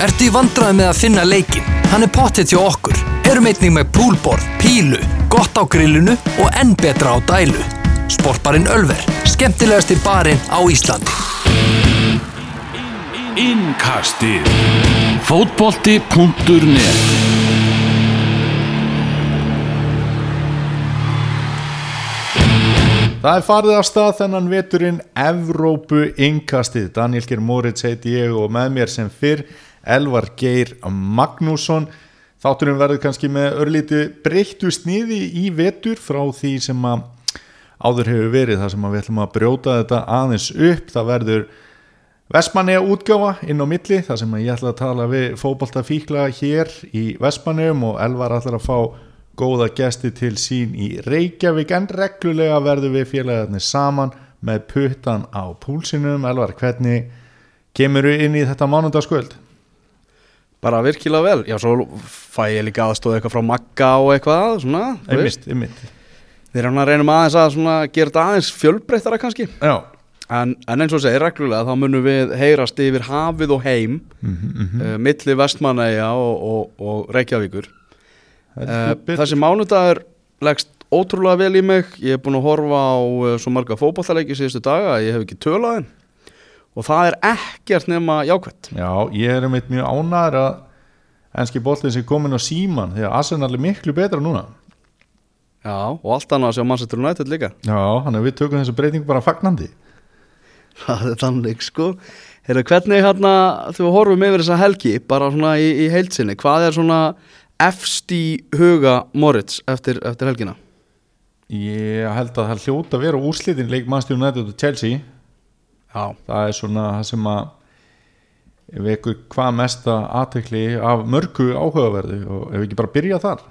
Ertu í vandræði með að finna leikin? Hann er pottet hjá okkur. Erum einnig með púlborð, pílu, gott á grillinu og enn betra á dælu. Sportbarinn Ölver. Skemmtilegasti barinn á Íslandi. Innkastið Fótbolti.net Það er farið af stað þennan veturinn Evrópu innkastið. Daniel Geir Moritz heiti ég og með mér sem fyrr Elvar Geir Magnússon. Þátturinn verður kannski með örlíti breyttu sniði í vetur frá því sem að áður hefur verið þar sem við ætlum að brjóta þetta aðeins upp. Það verður Vestmanneja útgáfa inn á milli þar sem ég ætla að tala við fókbaltafíkla hér í Vestmannejum og Elvar ætlar að fá góða gesti til sín í Reykjavík en reglulega verður við félagarnir saman með puttan á púlsinum Elvar, hvernig kemur við inn í þetta mánundagskvöld? Bara virkilega vel, já svo fæ ég líka aðstóða eitthvað frá Magga og eitthvað svona. Einmitt, einmitt. Að reynum aðeins að svona, gera þetta aðeins fjölbreyttara kannski. Já, en, en eins og segir reglulega þá munum við heyrast yfir hafið og heim mm Mhm, uh, milli Vestmanæja og, og, og Reykjavíkur. Uh. Þessi mánudagur leggst ótrúlega vel í mig. Ég hef búin að horfa á uh, svo marga fótballaleiki síðustu daga ég hef ekki tölaðin og það er ekkert nema jákvætt. Já, ég er einmitt mjög ánæður að enski boltið sem komin á síman því að Arsenal er miklu betra núna. Já, og allt annað að sjá Manchester United líka. Já, hann er við tökum þessu breytingu bara fagnandi. Það er þannig sko. Heyrðu, hvernig hérna, þú horfum yfir þessa helgi bara svona í, í heilsinni hvað er svona efst í huga Moritz eftir, eftir helgina? Ég held að það hljóta að vera úrslitin leik Manchester United og Chelsea Já, það er svona það sem að vekur hvað mesta aðtekli af mörgu áhugaverði og ef við ekki bara byrja þar?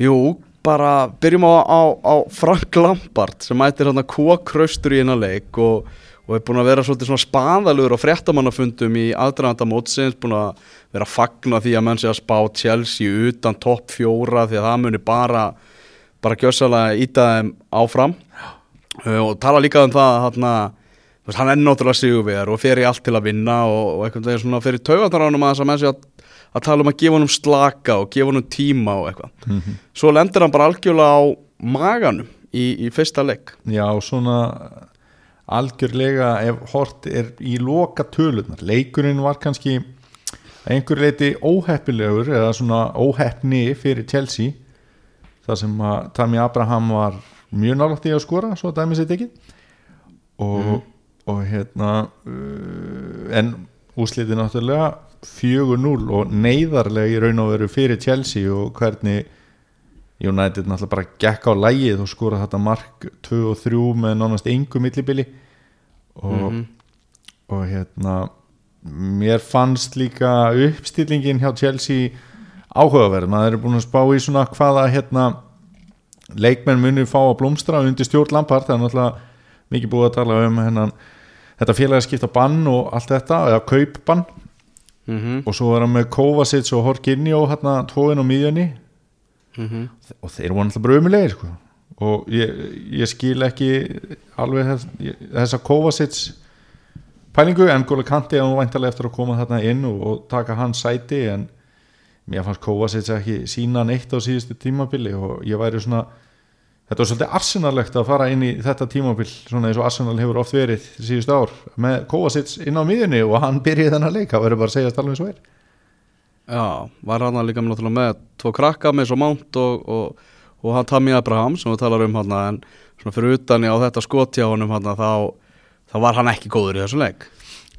Jú, bara byrjum á, á, á Frank Lampard sem mætir hérna kókraustur í hennar leik og, og er búin að vera svona spaðalur og fréttamannafundum í aðdraðanda mótsins, búin að vera að fagna því að menn sé að spá Chelsea utan topp fjóra því að það muni bara bara gjössalega íta þeim áfram. Uh, og tala líka um það veist, hann er náttúrulega sigurvegar og fer í allt til að vinna og, og eitthvað þegar svona fyrir taugataránum að þess að menn sé að, að tala um að gefa honum slaka og gefa honum tíma og eitthvað. Svo lendir hann bara algjörlega á maganum í, í fyrsta leik. Já svona algjörlega ef hort er í loka tölunar leikurinn var kannski einhver leiti óheppilegur eða svona óheppni fyrir Chelsea þar sem að Tammy Abraham var mjög nálægt í að skora svo að dæmi sér tekið. Og, og hérna uh, en úslitið náttúrulega 4-0 og neyðarlega í raun og veru fyrir Chelsea og hvernig United náttúrulega bara gekk á lægið og skora þetta mark 2 og 3 með nánast engu millibili. Og, og hérna mér fannst líka uppstillingin hjá Chelsea áhugaverð, maður er búin að spá í svona hvaða hérna leikmenn muni fá að blómstra undir stjórn Lampard, það er náttúrulega mikið búið að tala um hennan þetta félagaskipta bann og allt þetta eða kaupbann mm -hmm. og svo er hann með Kovacic og Horkinjó hérna tóin á miðjunni og þeir voru náttúrulega bara umulegir sko. og ég, ég skil ekki alveg þess, ég- þessa Kovacic pælingu en Góla Kanti er nú væntalega eftir að koma þarna inn og, og taka hans sæti en mér fannst Kovacic ekki sína neitt á síðustu tímabili og ég væri svona þetta var svolítið arsenalegt að fara inn í þetta tímabil svona eins og Arsenal hefur oft verið síðustu ár með Kovacic inn á miðjunni og hann byrjaði þennan leik, það verður bara að segja eins og er. Já, var hann líka með tvo krakka með svo mánt og, og, og hann Tammy Abraham sem við talar um hann en svona fyrir utan á þetta skot hjá honum hann þá, þá var hann ekki góður í þessu leik.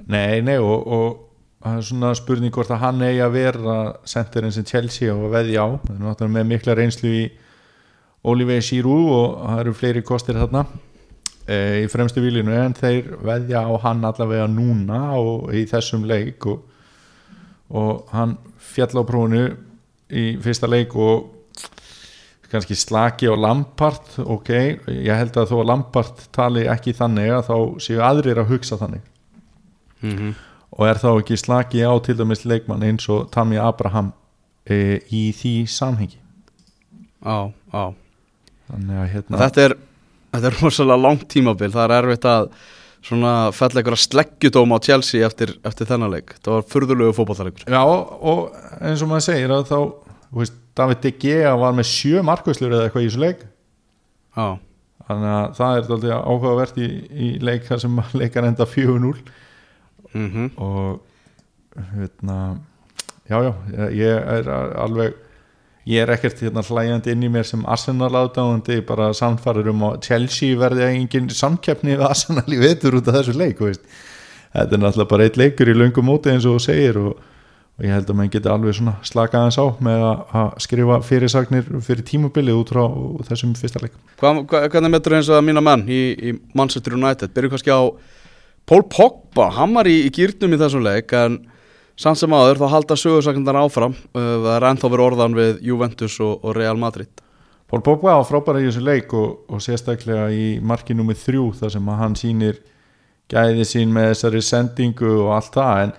Nei, nei og, og það er svona spurning hvort að hann eigi að vera senterinn sem Chelsea og að veðja á. Það er náttúrulega með mikla reynslu í Olivier Giroud og það eru fleiri kostir þarna e, í fremstu výlinu en þeir veðja á hann allavega núna og í þessum leik og, og hann fjall á prófunu í fyrsta leik og kannski slaki á Lampart ok, ég held að þó að Lampart tali ekki þannig að þá séu aðrir að hugsa þannig. Mm -hmm. Og er þá ekki slaki á til dæmis leikmann eins og Tammy Abraham e, í því samhengi? Já þannig að hérna Þetta er, þetta er rosalega langt tímabil. Það er erfitt að svona fell eitthvað sleggjudóma á Chelsea eftir, eftir þennan leik. Það var furðulegu fótballleikur Já, og eins og maður segir að þá, veist, David De Gea var með sjö markvæslur eða eitthvað í þessu leik. Já, þannig að það er alltaf áhugavert í, í leik sem leikar enda 4-0 mhm. Og hérna já, já, ég er alveg ég er ekkert hérna hlægjandi inn í mér sem Arsenal aðdáðandi bara samfarið um að Chelsea verði engin samkeppni við Arsenal í vetur út af þessu leik veist. þetta er náttúrulega bara eitt leikur í löngum móti eins og þú segir og, og ég held að mann geti alveg svona slakað hans á með að, skrifa fyrirsagnir fyrir tímabilið út frá þessum fyrsta leik. Hva, hva, Hvernig metur eins og að mína menn í, í Manchester United? Byrju kannski á Paul Pogba, hann var í, í gýrnum í þessum leik en samt sem aður þá halda sögursakundar áfram uh, það er ennþá verið orðan við Juventus og, og Real Madrid. Pól Pogba var frábæra í þessu leik og, og sérstaklega í marki nummið þrjú þar sem að hann sýnir gæði sín með þessari sendingu og allt það en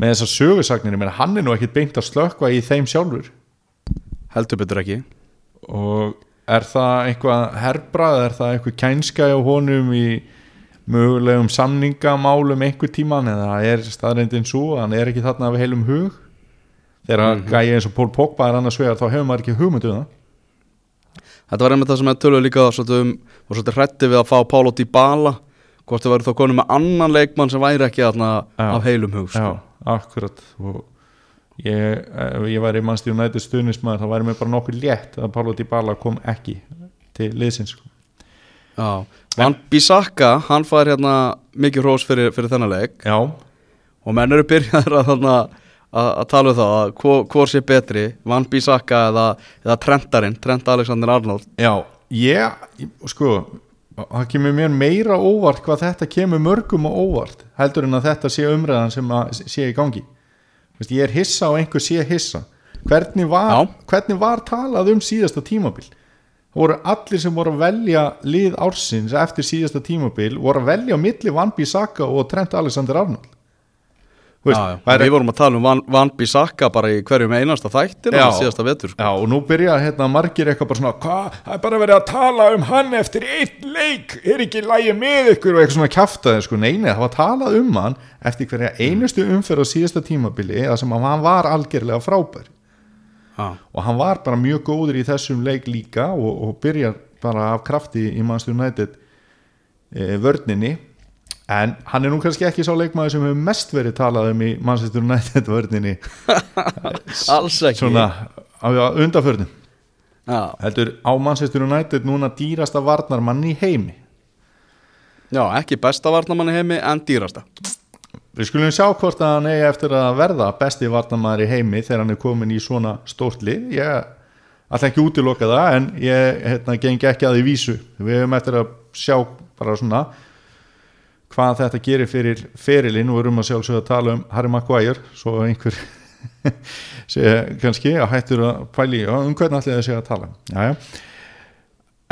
með þessar sögursagnir, ég meina hann er nú ekkit beint að slökka í þeim sjálfur. Heldur betur ekki. Og er það eitthvað herbrað, er það eitthvað kænska á honum í mögulegum samningamálum einhver tíman eða er staðreindin svo að hann er ekki þarna af heilum hug þegar mm -hmm. gæði eins og Pól Pogba er annars vegar þá hefur maður ekki hugmyndu um það Þetta var einmitt það sem ég tölur líka svolítið um, og svolítið hrætti við að fá Pálo Dybala hvort þau væri þá konum með annan leikmann sem væri ekki þarna Já. af heilum hug sko. Já, akkurat og ég, ég væri mannstíð nætið stuðnismæður þá væri mér bara nokkuð létt að Paulo Dybala kom ekki til liðsins sko. Já, Van Bissaka, hann fær hérna mikið hrós fyrir, fyrir þennan leik. Já, og menn eru byrjaður að, að, að tala um það að hvor, hvor sé betri, Van Bissaka eða, eða Trentarinn, Trent Alexander Arnold. Já, ég sko, það kemur mér meira óvart hvað þetta kemur mörgum og óvart heldur en að þetta sé umræðan sem að sé í gangi. Vist, ég er hissa og einhver sé hissa. Hvernig var, hvernig var talað um síðasta tímabil? það voru allir sem voru að velja lið ársins eftir síðasta tímabil voru að velja á milli Van Bissaka og Trent Alexander Arnold Þú veist, Já, já, væri- Við vorum að tala um Van, Van Bissaka bara í hverjum einasta þættir Já. á síðasta vetur sko. Já, og nú byrja hérna margir eitthvað bara svona hvað, það er bara verið að tala um hann eftir einn leik, er ekki lægi með ykkur? Og eitthvað svona kjaftaði, sko, neini það var talað um hann eftir hverja einustu umferð á síðasta tímabili, það sem að hann var algjörlega frábær Já, og hann var bara mjög góður í þessum leik líka og, og byrjar bara af krafti í Manchester United e, vörninni. En hann er nú kannski ekki sá leikmaður sem hefur mest verið talað um í Manchester United vörninni. Alls ekki. Svona á undanförnum. Já, heldur á Manchester United núna dýrasta varnarmann í heimi. Já ekki besta varnamann í heimi en dýrasta við skulum sjá hvort að hann eigi eftir að verða besti varnarmann í heimi þegar hann er komin í svona stórt lið. Ég ætla ekki að útiloka það en ég hérna, gengi ekki að því vísu. Við hefum eftir að sjá bara svona hvað þetta gerir fyrir ferilinn og við erum að sjálfsögða að tala um Harry Maguire svo einhver sé kannski að hættur að pæli um hvernig ætli það sé að tala? Jæja.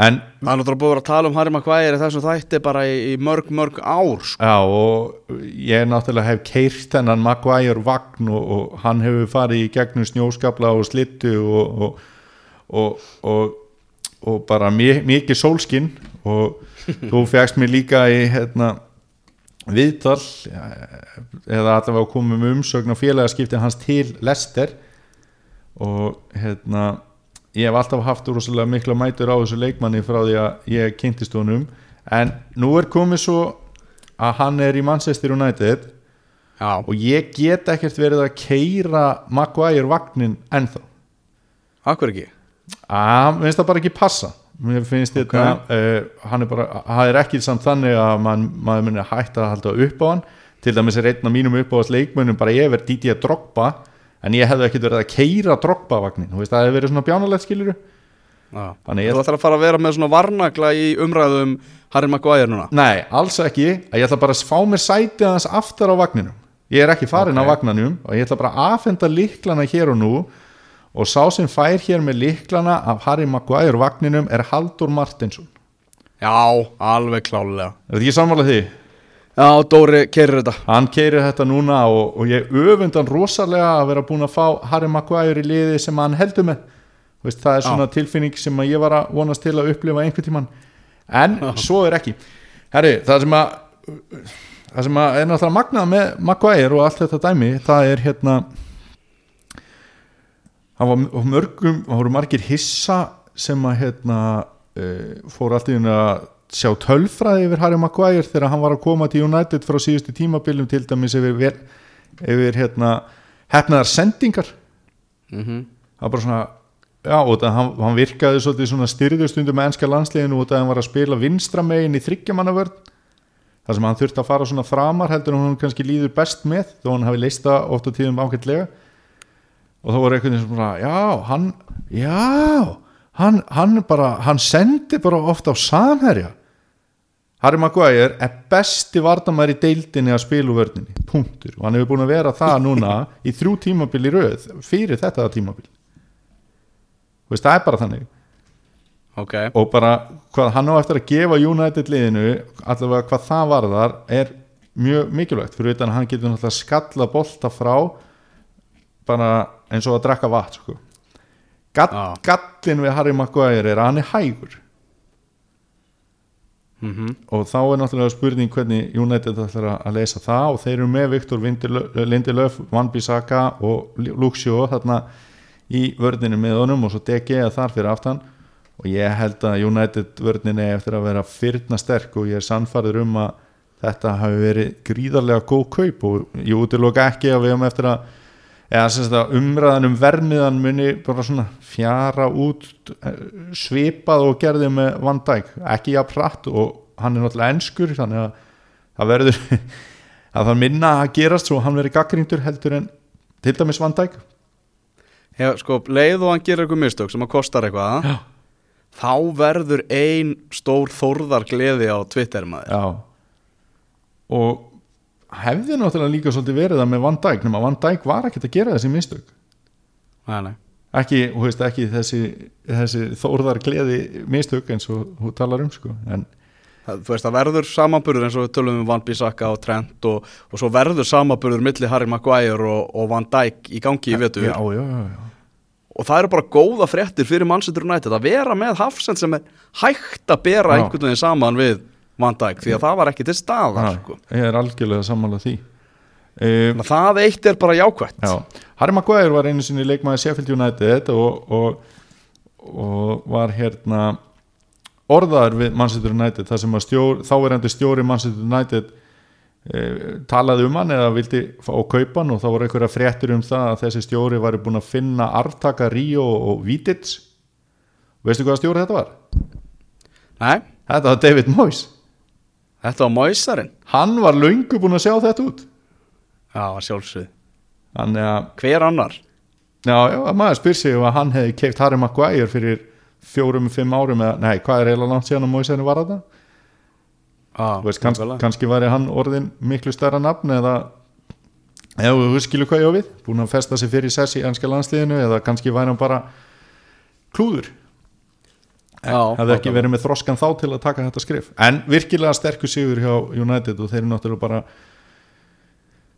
En Það er náttúrulega búið að að tala um Harry Maguire í þessum þætti bara í, í mörg, mörg ár sko. Já og ég náttúrulega hef keirt þennan Maguire vagn og, og hann hefur farið í gegnum snjóskabla og slittu og, og, og, bara mi- mikið sólskinn og þú fegst mér líka í hérna, viðtal ja, eða allavega komum um umsögn og félagaskipti hans til Lester og hérna ég hef alltaf haft rosalega mikla mætur á þessu leikmanni frá því að ég kynntist honum. En nú er komið svo að hann er í Manchester United Já, og ég get ekkert verið að keira Maguire vagnin ennþá. Akkur ekki? Að mér finnst það bara ekki passa. Mér finnst Ok. þetta uh, hann er bara, það er ekki samt þannig að man, maður muni hætta að halda upp á hann. Til dæmis er einn af mínum upp á hans leikmönnum bara ég verð Didier Drogba en ég hefði ekkert verið að keira Drogba vagnin þú veist það hefði verið svona bjánalegt skilur Já. Þannig Þú ætlar að fara að vera með svona varnagla í umræðum Harry Maguire núna Nei, alls ekki, ég ætla bara að fá mér sætið hans aftar á vagninum Ég er ekki farin Ok. á vagnanum og ég ætla bara að afhenda líklana hér og nú og sá sem fær hér með líklana af Harry Maguire vagninum er Haldur Martinsson Já, alveg klálega Er þetta ekki sammála því? Já, Dóri keirir þetta. Hann keirir þetta núna og, og ég öfundan rosalega að vera búin að fá Harry Maguire í liði sem hann heldur með. Veist, það er svona tilfinning sem ég var að vonast til að upplifa einhvern tíman en svo er ekki. Herri, það sem að það sem að er náttúrulega magnað með Maguire og allt þetta dæmi það er hérna það var mörgum það voru margir hissa sem að hérna uh, fór allt í hérna að sjá tölfræði yfir Harry Maguire þegar hann var að koma til United frá síðustu tímabilum til dæmis yfir, yfir hérna hefnaðar sendingar. Mm það var bara svona já, og það, hann, hann virkaði svolítið svona styrðustundum með ennska landsliðinu og það hann var að spila vinstra megin í þryggjamannavörn þar sem hann þurfti að fara svona framar heldur hún kannski líður best með þó hann hafi leista oft á tíðum ágætlega. Og þá var einhvern veginn svona já, hann, já hann, hann bara, hann sendi bara ofta á samherja Harry Maguire er besti vardamæri deildinni að spila úr vörninni, punktur. Og hann hefur búin að vera það núna í þrjú tímabil í röð fyrir þetta tímabil. Þú veist, það er bara þannig. Ok, og bara hvað hann á eftir að gefa United liðinu allavega hvað það varðar er mjög mikilvægt. Fyrir utan að hann getur náttúrulega skalla bolta frá bara eins og að drekka vatn sko. Gall, Já. gallin við Harry Maguire er að hann er hægur mm og þá er náttúrulega spurning hvernig United ætlar að- leysa það og þeir eru með Viktor Lindelöf, Van Bissaka og Luxio þarna í vörðinu með honum og svo DG að þar fyrir aftan. Og ég held að United vörðinu er eftir að vera fyrna sterk og ég er sannfærður um að þetta hafi verið gríðarlega góð kaup og ég útiloka ekki að við höfum eftir að eða að umræðan um vermiðan muni bara svona fjara út eh, svipað og gerði með Van Dijk, ekki jafn hratt og hann er náttúrulega enskur þannig að það verður að það minna að gerast svo hann verið gaggríndur heldur en til dæmis Van Dijk. Hef, sko, leið og hann gerir eitthvað mistök sem að kostar eitthvað Já. þá verður ein stór þórðar gleði á Twitter maður. Já. Og hefði náttúrulega líka svolítið verið það með Van Dijk nema Van Dijk var ekkert að gera þessi mistök nei, nei. ekki, þú veist, ekki þessi, þessi þórðar gleði mistök eins og þú talar um sko en Það, þú veist, það verður samanburður eins og við tölum um Van Bissaka og Trent og, og svo verður samanburður milli Harry Maguire og, og Van Dijk í gangi í já, já. og það eru bara góða fréttir fyrir Manchester United að vera með Hafsend sem er hægt að bera Já. einhvern veginn saman við Van Dijk því að það var ekki til staðar sko. ég er algjörlega sammála því. Um, það eitt er bara jákvætt. já, Harry Maguire var einu sinni leikmaði Sheffield United og, og, og var hérna orðaður við Manchester United þar sem stjór, þáverandi stjóri Manchester United e, talaði um hann eða vildi fá að kaupa hann og þá voru einhverja fréttur um það að þessi stjóri væri búin að finna arftaka Ríó og Vítids veistu hvað stjóri þetta var? Nei, Þetta var David Moyes þetta var Moisarinn. Hann var löngu búin að sjá þetta út. Já, sjálfsögð þannig að Hver annar? Já, já, að maður spyr sig að hann hefði keift Harry Maguire fyrir fjórum, fimm árum eða, nei, hvað er eiginlega langt síðan að Moiseni var að það? Ah, veist, kanns, kannski væri hann orðin miklu stærra nafn eða eða þú veist skilu hvað ég á við. Búin að festa sig fyrir sess í ennska landsliðinu eða kannski væri hann bara klúður hefði ekki verið með þroskan þá til að taka þetta skrif en virkilega sterkur sigur hjá United og þeir eru náttúrulega bara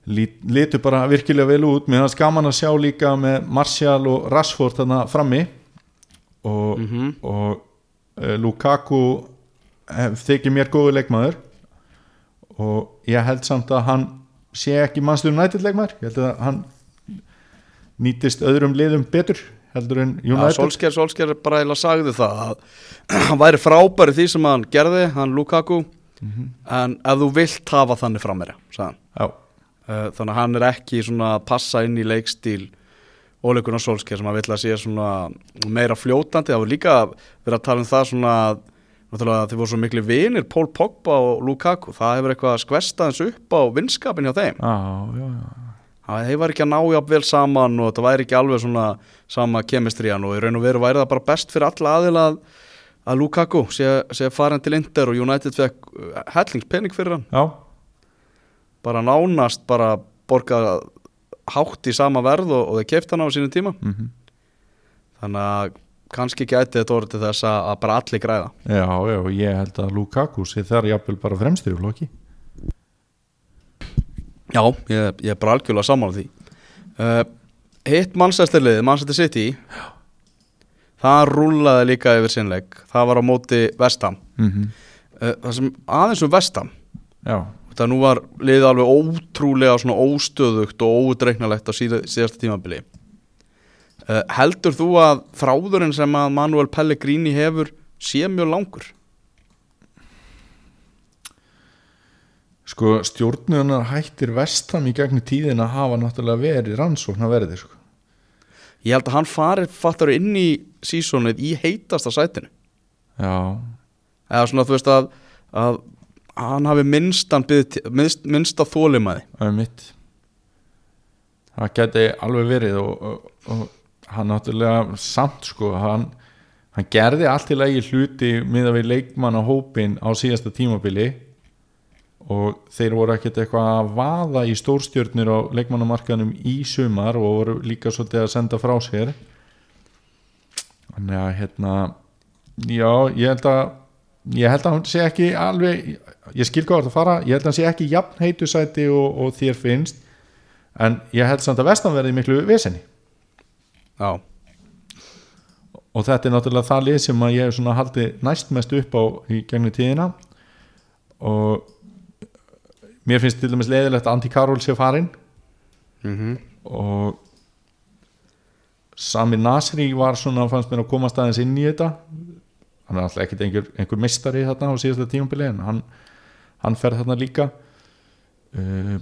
lít, litu bara virkilega vel út. Mér finnst gaman að sjá líka með Martial og Rashford þarna frammi. Og, Mhm. og uh, Lukaku eh, þykir mér góðu leikmaður. Og ég held samt að hann sé ekki mannstur United leikmaður. Ég held að hann nýtist öðrum liðum betur heldur en United. Solskjær, Solskjær bara eða sagði það að hann væri frábæri því sem hann gerði, hann Lukaku. En ef þú vilt hafa þannig frammeira, sagði hann. Já, uh, þannig að hann er ekki svona að passa inn í leikstíl óleikunar Solskjær sem að vill að sé svona meira fljótandi, það var líka verið að tala um það svona náttúrulega þeir voru svo miklu vinir, Paul Pogba og Lukaku, það hefur eitthvað skvestaðins upp á vinskapin hjá þeim. Já, já, já. Það þeir var ekki að ná jafn vel saman og þetta væri ekki alveg svona sama kemistrían og í raun og veru væri það bara best fyrir alla aðila að, að Lukaku sé, sé farin til Inter og United fekk uh, hellingspenning fyrir hann. Já. bara nánast bara borga hátt í sama verð og, og þeir keift hann á sínum tíma. Mm þannig að kannski gæti þetta orðið þess að, að bara allir græða. Já, já, ég held að Lukaku sé þar jafnvel bara fremstur í flokki Já, ég, ég er bara algjörlega sammála því. Uh, Hitt Manchesterliðið, Manchester City. Það rúlaði líka yfir sinnleik Það var á móti Vestham mm -hmm. uh, Það sem aðeins um Vestham Já, það nú var liðið alveg ótrúlega svona óstöðugt og ódreiknalegt á síða, síðasta tímabili. Uh, heldur þú að þráðurinn sem að Manuel Pellegrini hefur sé mjög langur sko stjórnunar hættir vestam í gegnum tíðin að hafa náttúrulega verið rannsókn að verði sko. ég held að hann farið fattar inn í sísónið í heitasta sætinu. Já, eða svona þú veist að, að hann hafi minnstan minnst, minnsta þólimaði það geti alveg verið og, og, og hann náttúrulega samt sko hann, hann gerði allt í lagi hluti miða við leikmannahópin á síðasta tímabili og þeir voru ekkert eitthvað að vaða í stórstjörnir á leikmannamarkanum í sumar og voru líka svolítið að senda frá sér. Þannig að hérna já, ég held að ég held að hann sé ekki alveg ég skil hvað það fara, ég held að hann sé ekki jafn heitusæti og, og þér finnst en ég held samt að vestan verði miklu vesenni já, og þetta er náttúrulega það lið sem að ég hef svona haldið næst mest upp á í gegnum tíðina. Og mér finnst til dæmis leiðilegt að Antti Karol sé farin mm og Sami Nasri var svona fannst mér að komast aðeins inn í þetta. Hann er alltaf ekkert einhver, einhver mistari þarna á síðasta tímabili en hann, hann fer þarna líka. Uh,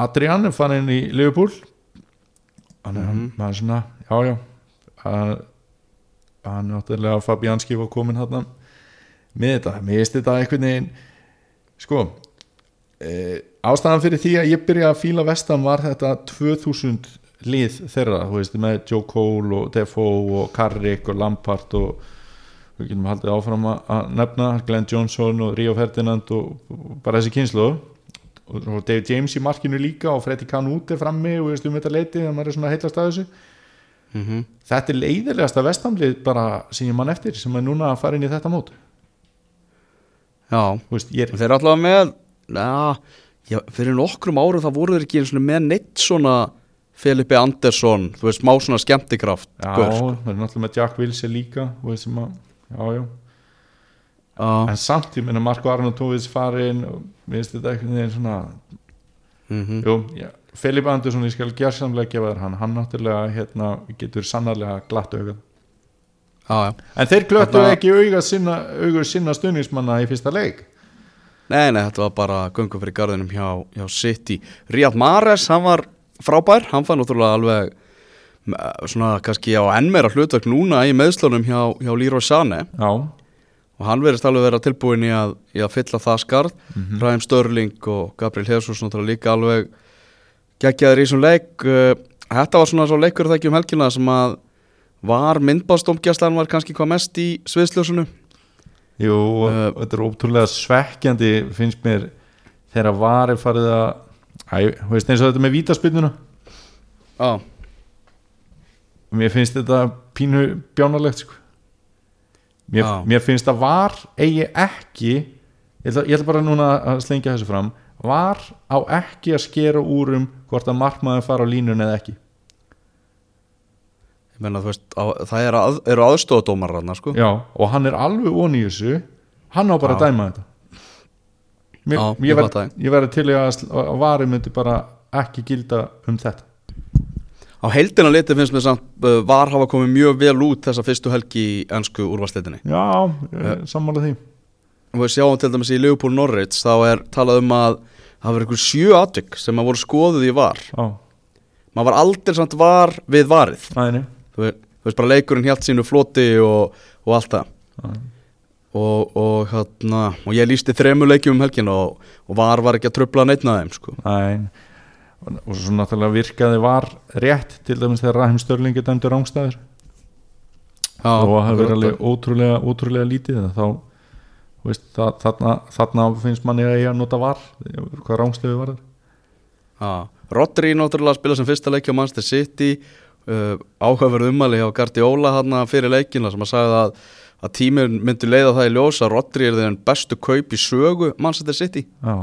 Adrian er farin í Liverpool. Hann er mm. svona já já. Hann, hann er náttúrulega Fabianski var komin þarna með þetta, mér finnst þetta einhvern veginn sko uh, ástæðan fyrir því að ég byrja að fíla vestan var þetta 2000 lið þeirra, þú veist, með Joe Cole og Defoe og Carrick og Lampard og við getum haldið áfram að- að nefna Glenn Johnson og Rio Ferdinand og, og bara þessi kynslu og, og David James í markinu líka og Freddy Canute frammi og við veist um þetta leiti þegar maður er svona heillast að þessu. Mm þetta er leiðilegasta vestamlið bara sem ég mann eftir sem er núna að fara inn í þetta mót. Já. Veist, ég er, þeir eru allavega með já, já, fyrir nokkrum árum það voru þeir ekki einu sinni með neitt svona Felipe Andersson, þú veist, má svona skemmtikraft já, það er náttúrulega með Jack Wilson líka veist sem að, já, já. En samt, ég minna Marko Arnautovic farin og við veist þetta einhvern veginn svona mhm. jú, já, Filip Andersson, ég skal gerðsamlega gefa þér hann, hann náttúrulega hérna, getur sannarlega glatt augað já, já. En þeir glöttu Þarna- ekki auga sinna, auga sinna stuðningsmanna í fyrsta leik Nei, nei, þetta var bara göngu fyrir garðinum hjá, hjá City. Riyad Mahrez, hann var frábær. Hann fann náttúrulega alveg m- svona kannski á enn meira hlutverk núna í meðslunum hjá, hjá Leroy Sané. Já, og hann verðist alveg vera tilbúin í að, í að fylla það skarð. Mm Mhm. Ræðum Störling og Gabriel Jesus náttúrulega líka alveg geggjaður í þessum leik. Uh, Þetta var svona svo leikur það ekki um helgina sem að var myndbástómgjastlan var kannski hvað mest í sviðsljósunu jú, og Uh, þetta er ótrúlega svekkjandi finnst mér þegar var er farið að Æ, veist eins og þetta með vítaspyrnuna Já, mér finnst þetta pínu bjánalegt sko. mér, Já. mér finnst að var eigi ekki ég ætla, ég ætla bara núna að slengja þessu fram var á ekki að skera úr um hvort að markmaður fara á línun eða ekki menna veist á, það er að, eru aðstofadómar sko. Og hann er alveg onni í þessu. Hann á bara að dæma þetta. Mér, Já, ég, fattaði. ég verði til að, að myndi bara ekki gilda um þetta. Á heildina liti finnst mér samt uh, var hafa komið mjög vel út þessa fyrstu helgi í ennsku úrvarsleitinni Já, uh, sammála því. og við sjáum til dæmis í Liverpool Norwich þá er talað um að það var einhver sjö atvik sem að voru skoðuð í var. Já, maður var aldrei samt var við varið. Næni þú veist, bara leikurinn hjælt sínu floti og, og allt það. Og, og, hérna, og ég lísti þremu leikjum um helgin og, og var var ekki að tröfla neitt að þeim sko. Næn og, svo náttúrulega virkaði var rétt til dæmis þegar Rahim Störlingi dæmdur rángstæður og það verið alveg ótrúlega, ótrúlega lítið þá veist, það, þarna, þarna finnst manni að ég að nota var hvað rángstöðu var það? Rodri náttúrulega spila sem fyrsta leikja á Manchester City uh, áhugaverð umæli hjá Guardiola hann fyrir leikina sem að sagði að, að tímur myndi leiða það í ljós að Rodri er þeirn bestu kaup í sögu Manchester City. Já,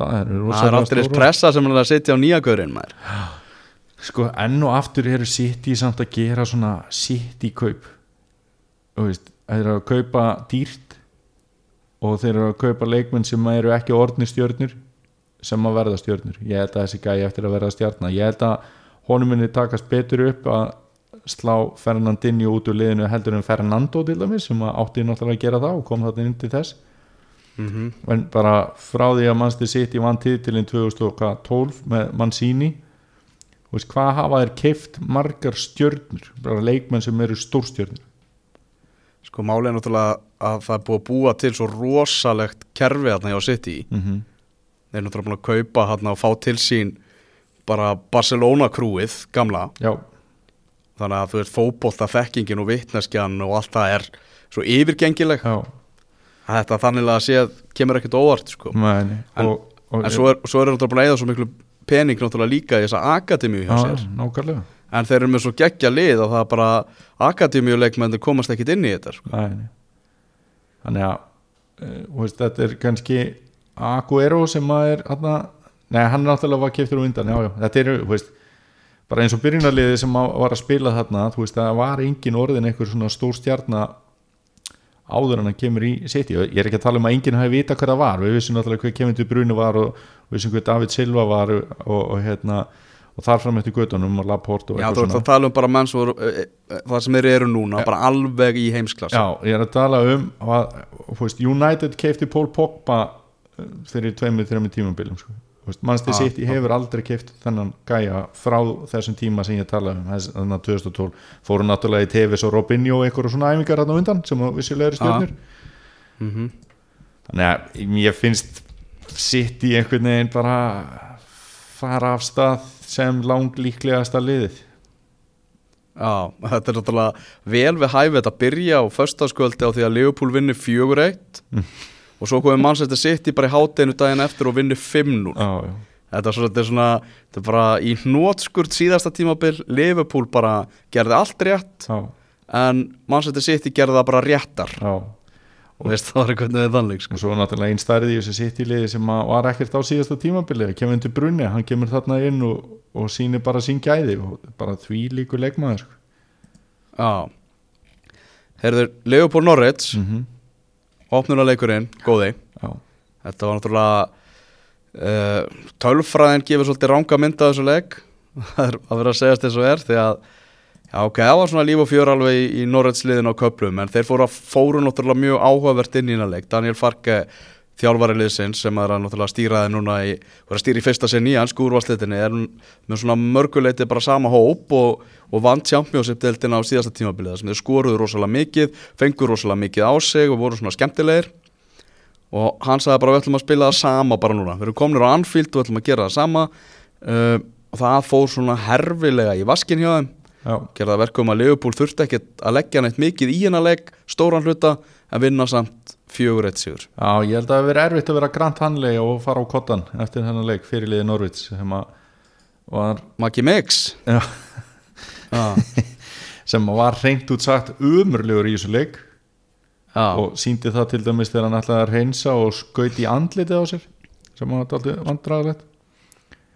það er það er aldrei pressa sem er að setja á nýja gaurinn maður. Sko enn og aftur eru City samt að gera svona City kaup. Þú veist, það er að kaupa dýrt og þeir eru að kaupa leikmenn sem eru ekki orðni stjörnur sem að verða stjörnur. Ég held að þessi gæi eftir að verða stjörna ég held að honum minni takast betur upp að slá Fernandinho út úr liðinu heldur en Fernando til dæmis sem átti náttúrulega að gera það og kom þarna inn til þess. Mm en bara frá því að Manchester City vann titilinn 2012 með Mancini veist, hvað hafa þeir keift margar stjörnur bara leikmenn sem eru stórstjörnur? Sko málið er náttúrulega að það er búið að búa til svo rosalegt kerfi þarna hjá City. Mm -hmm. Þeir eru náttúrulega búin að kaupa þarna og fá til sín bara Barcelona krúið gamla. Já, þannig að þú veist fótbolta þekkingin og vitneskjan og allt það er svo yfirgengileg. Já, að þetta þannig að sé kemur ekkert óvart sko. meni En- og, og, en svo er, náttúrulega búin að eða svo miklu pening náttúrulega líka í þessa akademíu hjá já, sér. nákvæmlega. En þeir eru með svo geggja lið og það bara akademíuleikmenn komast ekkit inn í þetta sko. Nei, þannig að uh, veist, þetta er kannski Aguero sem að er hana, nei, hann er náttúrulega var keftur úr undan já, já, þetta eru, þú veist bara eins og byrjunarliði sem að, var að spila þarna þú veist, það var engin orðin einhver svona stór stjarnar áður en hann kemur í City, ég er ekki að tala um að enginn hafi vita hvað það var, við vissum náttúrulega hvað Kevin De Bruyne var og við vissum hvað David Silva var og, og, og hérna og þar fram eftir göttunum og Laporte og Já, þú eitthvað ert að tala um bara menn sem voru, e, e, það sem eru núna, bara alveg í heimsklass Já, ég er að tala um að, þú veist, United keifti Paul Pogba fyrir tveimur, þreimur tímumbilum sko. Mannstu Ah, sitt, ég hefur aldrei keift þennan gæja frá þessum tíma sem ég tala um, þannig að 2012 fóru náttúrulega í Tevez og Robinho og einhverju svona æfingar hann á undan sem að vissilega eru stjórnir mm þannig að ég finnst sitt í einhvern veginn bara fara af stað sem lang líklegasta liðið. Já, þetta er náttúrulega vel við hæfið þetta byrja á föstaskvöldi á því að Liverpool vinni 4-1 Mm. Og svo komið Manchester City bara í hátinu daginn eftir og vinni 5-0 Já, já, Þetta þetta er svona, þetta er bara í hnótskurt síðasta tímabil. Liverpool bara gerði allt rétt já, en Manchester City gerði það bara réttar. Já. Og veist það var eitthvað við þannig sko. og svo náttúrulega einn stærði í þessu sitt-í-liði sem var ekkert á síðasta tímabili. Kemur undir brunni, hann kemur þarna inn og, og sýnir bara sín gæði bara því líkur leikmaður sko. Já. Herður, Leopold Norrits mm -hmm. Opnunaleikurinn, góði. Já, Þetta var náttúrulega uh, tölfræðin gefur svolítið ranga mynd af þessu leik. Það er að vera að segjast eins og er því að já ok, það var svona líf og fjör alveg í, í Norrætsliðin á köplum en þeir fóru, að, fóru náttúrulega mjög áhugavert inn í hérna leik. Daniel Farke þjálfari liðsins sem er að stýra þeim núna í, voru að stýra í fyrsta sinn í ansku úrvarslitinni er með svona mörguleiti bara sama hóp og, og vann championship-deltina á síðasta tímabilið þar sem þeir skoruðu rosalega mikið, fengur rosalega mikið á sig og voru svona skemmtilegir. Og hann sagði bara við ætlum að spila það sama bara núna, við erum kominir á Anfield og við ætlum að gera það sama. Uh, og það fór svona herfilega í vaskin hjá þeim. Já, gerða verkum að Leopold þurfti ekki að leggja neitt mikið í hennar legg, stóran hluta en vinna samt fjögur eitt sigur. Já, ég held að það veri erfitt að vera Grant Hanley og fara á kottan eftir þennan leik fyrir liði Norvits sem að var, Maggi Mix Já, sem að var reynt út sagt umurlegur í þessu leik. Já, og síndi það til dæmis þegar hann ætlaði að reynsa og skaut í andlitið á sér sem var alltaf vandræðilegt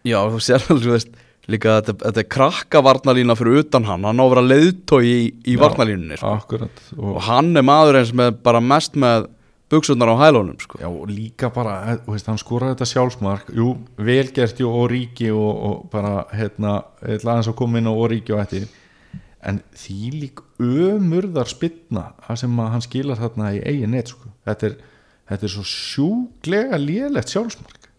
já þú sér alveg, þú veist líka þetta, þetta er krakkavarnalína fyrir utan hann, hann á að vera leiðtói í, í varnalínunni sko. og hann er maður eins með bara mest með buksunar á hælunum sko. Já, og líka bara, eh, veist, hann skoraði þetta sjálfsmark, jú, velgert jú og ríki og, og bara hérna, aðeins að koma inn á og ríki og eftir. En því lík ömurðar spilna það sem að hann skilar þarna í eigin net sko. þetta, er, þetta er svo sjúglega lélegt sjálfsmark.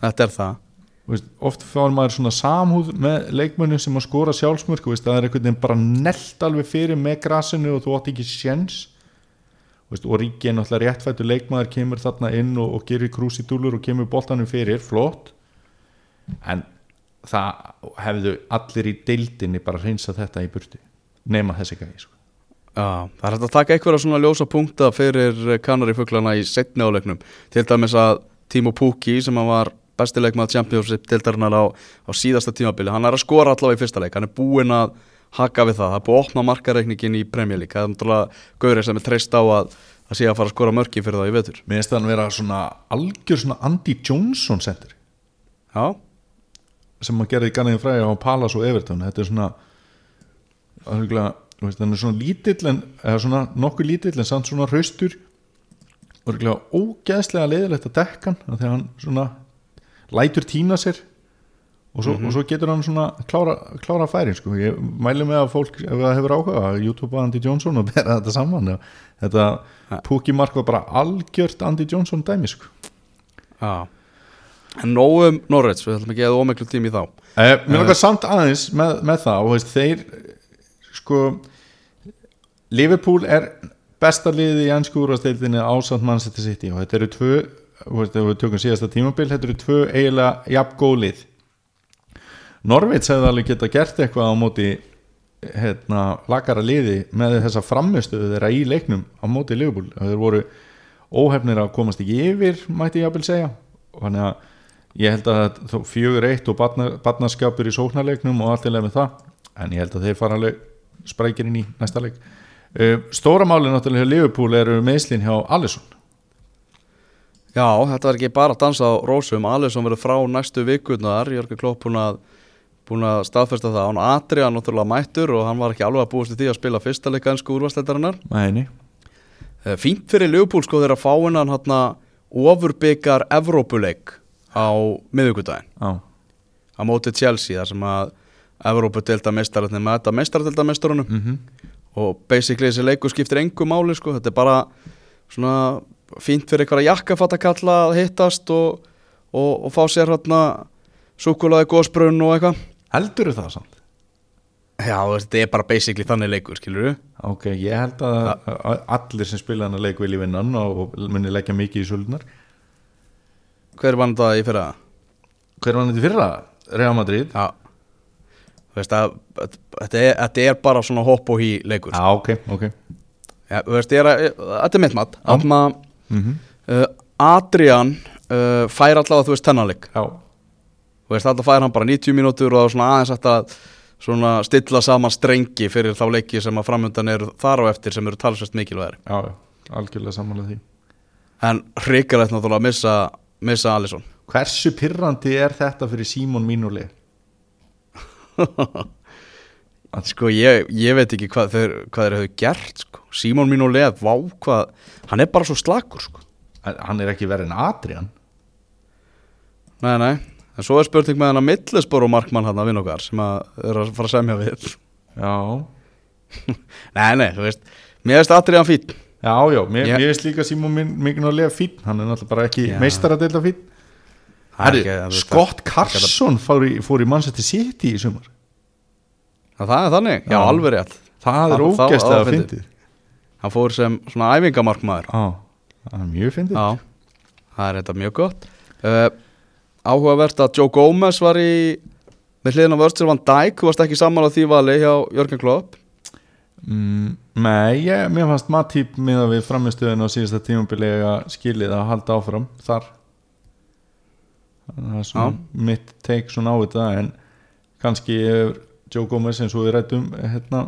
Þetta er það. Veist, oft fáir maður svona samhúð með leikmönnum sem að skora sjálfsmörk veist, það er einhvern veginn bara nelt alveg fyrir með grasinu og þú átt ekki sjens veist, og Ríki er náttúrulega réttfættu leikmaður kemur þarna inn og, og gerir krúsidúlur og kemur boltanum fyrir, flott. En það hefðu allir í deildinni bara hreinsað þetta í burti nema þessi gæði sko. Já, það er hægt að taka einhverja svona ljósa punkta fyrir kannari fuglana í setni áleiknum. Til dæmis að Timo Pukki sem var bestileikmað Championship deildarinnar á, á síðasta tímabili hann er að skora allavega í fyrsta leik. Hann er búinn að haka við það, það er búið að opna markareikningin í Premier League, það er náttúrulega gaurið sem er treyst á að það sé að fara að skora mörki fyrir það í vetur. Mér finnst það að vera svona algjör svona Andy Johnson sendir Já, sem að gera í Garniði Fræði á Palace og Everton. Þetta er svona þannig er svona lítill en, eða svona nokkuð lítill en samt svona hraustur. Örgulega ógeðslega leiðilegt að dekka hann af því að hann svona lætur tína sér og svo, og svo getur hann svona klára, klára færin sko. ég mæli með að fólk ef það hefur áhuga YouTube Andy Johnson og bera þetta saman. Já. þetta Pukki Mark var bara algjört Andy Johnson dæmi sko. Já. En nógum Norrets, við ætlum ekki að ómiklu tími í þá. Eh, Mér langar samt aðeins með, með það og veist, þeir sko Liverpool er besta liðið í ennsku úrvasteildinni ásand Manchester City. Og þetta eru tvö þú veist, ef við tökum síðasta tímabil þetta eru tvö eiginlega jafn góð lið Norveits hefði alveg geta gert eitthvað á móti hérna, lagara liði með þessa framistuðu þeirra í leiknum á móti Liverpool. Þeir voru óhefnir að komast ekki yfir mætti ég að byrja segja. Þannig að ég held að fjögur eitt og barna, barnaskapur í sóknarleiknum og allt í leið með það en ég held að þeir fara alveg sprækir inn í næsta leik. Uh, stóra máli náttúrulega hjá Liverpool eru meðslinn hjá Alisson. Já, þetta var ekki bara að dansa á rósum. Alisson verður frá næstu vikurnar. Jörgur Klopp búin að, búin að staðfesta það. Hann Adrian náttúrulega mættur og hann var ekki alveg að búast í því að spila fyrsta leika ennsku úrvarsleitarinnar Mæni. Fínt fyrir Liverpool sko þeirra fáinnan hann ofurbyggjar Evrópuleik á miðugudaginn Já, á móti Chelsea þar sem að Evrópudelda mestararnir með þetta mestardelda mestarunum mm og basically þessi leikur skiptir engu máli sko, þetta er bara svona fínt fyrir einhverja jakkafattakalla að hittast og, og, og fá sér hérna súkulaði gósbrunn og eitthvað heldur það samt? Já, þetta er bara basically þannig leikur, skilur við Ok, ég held að, að allir sem spila hann að leik vilja vinna hann og muni leggja mikið í söldunar Hver vann það í fyrra? Hver var hann þetta fyrra? Real Madrid? Já. Þú veist að þetta er, þetta er bara svona hopp og hí leikur. Já, ok, ok. Já, þú veist, er að, þetta er mitt mat. Þannig að mm uh, Adrian uh, fær allavega, þú veist, tennanleik Já, Þú veist, alltaf fær hann bara 90 mínútur og það er svona aðeins að svona stilla saman strengi fyrir þá leiki sem að framöndan eru þar á eftir sem eru talsvægt mikilvægir já, algjörlega samanlega því En hrikalegt náttúrulega að missa, missa Alisson Hversu pyrrandi er þetta fyrir Símon Mínúli? Sko, ég, ég veit ekki hvað þeir, hvað þeir hefur gert sko. Símon mín og leð, vá hvað Hann er bara svo slakur sko. Hann er ekki verið en Adrian Nei, nei En svo er spurning með hann að millisbor og markmann hann að vinna okkar sem að er að fara að semja við. Já, Nei, nei, þú veist Mér veist Adrian fín já, já, mér, mér veist líka Símon Mínúli fín Hann er náttúrulega bara ekki Já. meistaradeilda fín Það er Herri, Scott Carson fór í, fór í Manchester City í sumar. Það það er þannig, já, Já. alveg rétt. Það er Það- það- ógæstlega það að fyndið. Hann fór sem svona æfingamarkmaður. Já, það er mjög fyndið. Já, það er þetta mjög gott. Uh, Áhugavert að Joe Gomez var í með hliðin á Virgil van Dijk. Þú varst ekki sammála því vali hjá Jörgen Klopp? Mm, Nei, ég, mér fannst Matip með að við framistöðun á síðasta tímabiliga skilið að halda áfram þar. Það er svona mitt take svona á þetta en kannski er Joe Gomez eins og við rættum hérna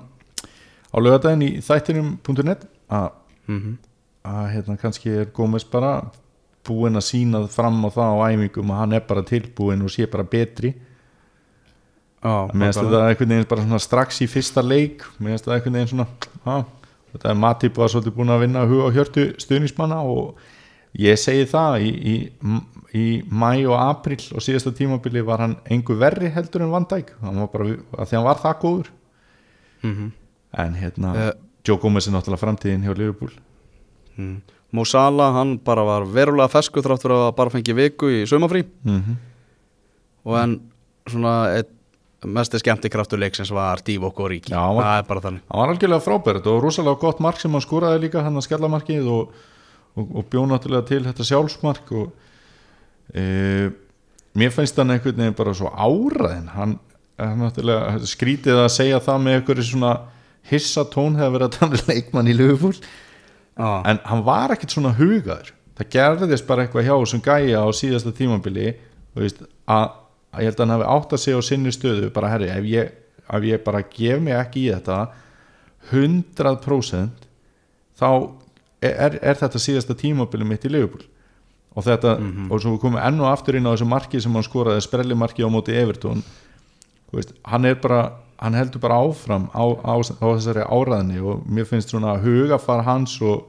á lögadaginn í þættinum.net að, mm -hmm. hérna kannski er Gomez bara búinn að sína fram á það á æfingum að hann er bara tilbúinn og sé bara betri Já, mér finnst þetta einhvern veginn bara strax í fyrsta leik mér finnst þetta einhvern veginn svona á, þetta er Matip var svolítið búin að vinna huga og hjörtu stuðnismanna og ég segi það í, í, í mæ og april og síðasta tímabili var hann engu verri heldur en Van Dijk hann var bara, að því hann var það góður mm -hmm. en hérna, Eh. Joe Gomez er náttúrulega framtíðin hjá Liverpool mm. Mo Salah, hann bara var verulega fesku þrátt fyrir að bara fengi viku í saumafrí mm -hmm. og en svona eitt mesti skemmti kraftur leiksins var Divock og Ríki Já, hann var- það er bara þannig. hann var algjörlega frábært og rosalega gott mark sem hann skoraði líka hann að skellamarkið og, og, og bjó náttúrulega til þetta sjálfsmark og e, mér finnst hann einhvern veginn bara svo áraðin hann er náttúrulega skrítið að segja það með einhverju svona hissa tón þegar verið að tala um leikmann í Liverpool ah. en hann var ekkert svona hugaður. Það gerðist bara eitthvað hjá þessum gæja á síðasta tímabili þú veist, að, að ég held að hann hafi átt að segja á sinni stöðu bara herri, ef ég, ef ég bara gef mig ekki í þetta 100% þá er, er þetta síðasta tímabili mitt í Liverpool. Og þetta, og svo við komum enn og aftur inn á þessu marki sem hann skoraði sprellimarki á móti Evertón hann er bara hann heldur bara áfram á, á, á þessari áraðni og mér finnst svona hugafar hans og,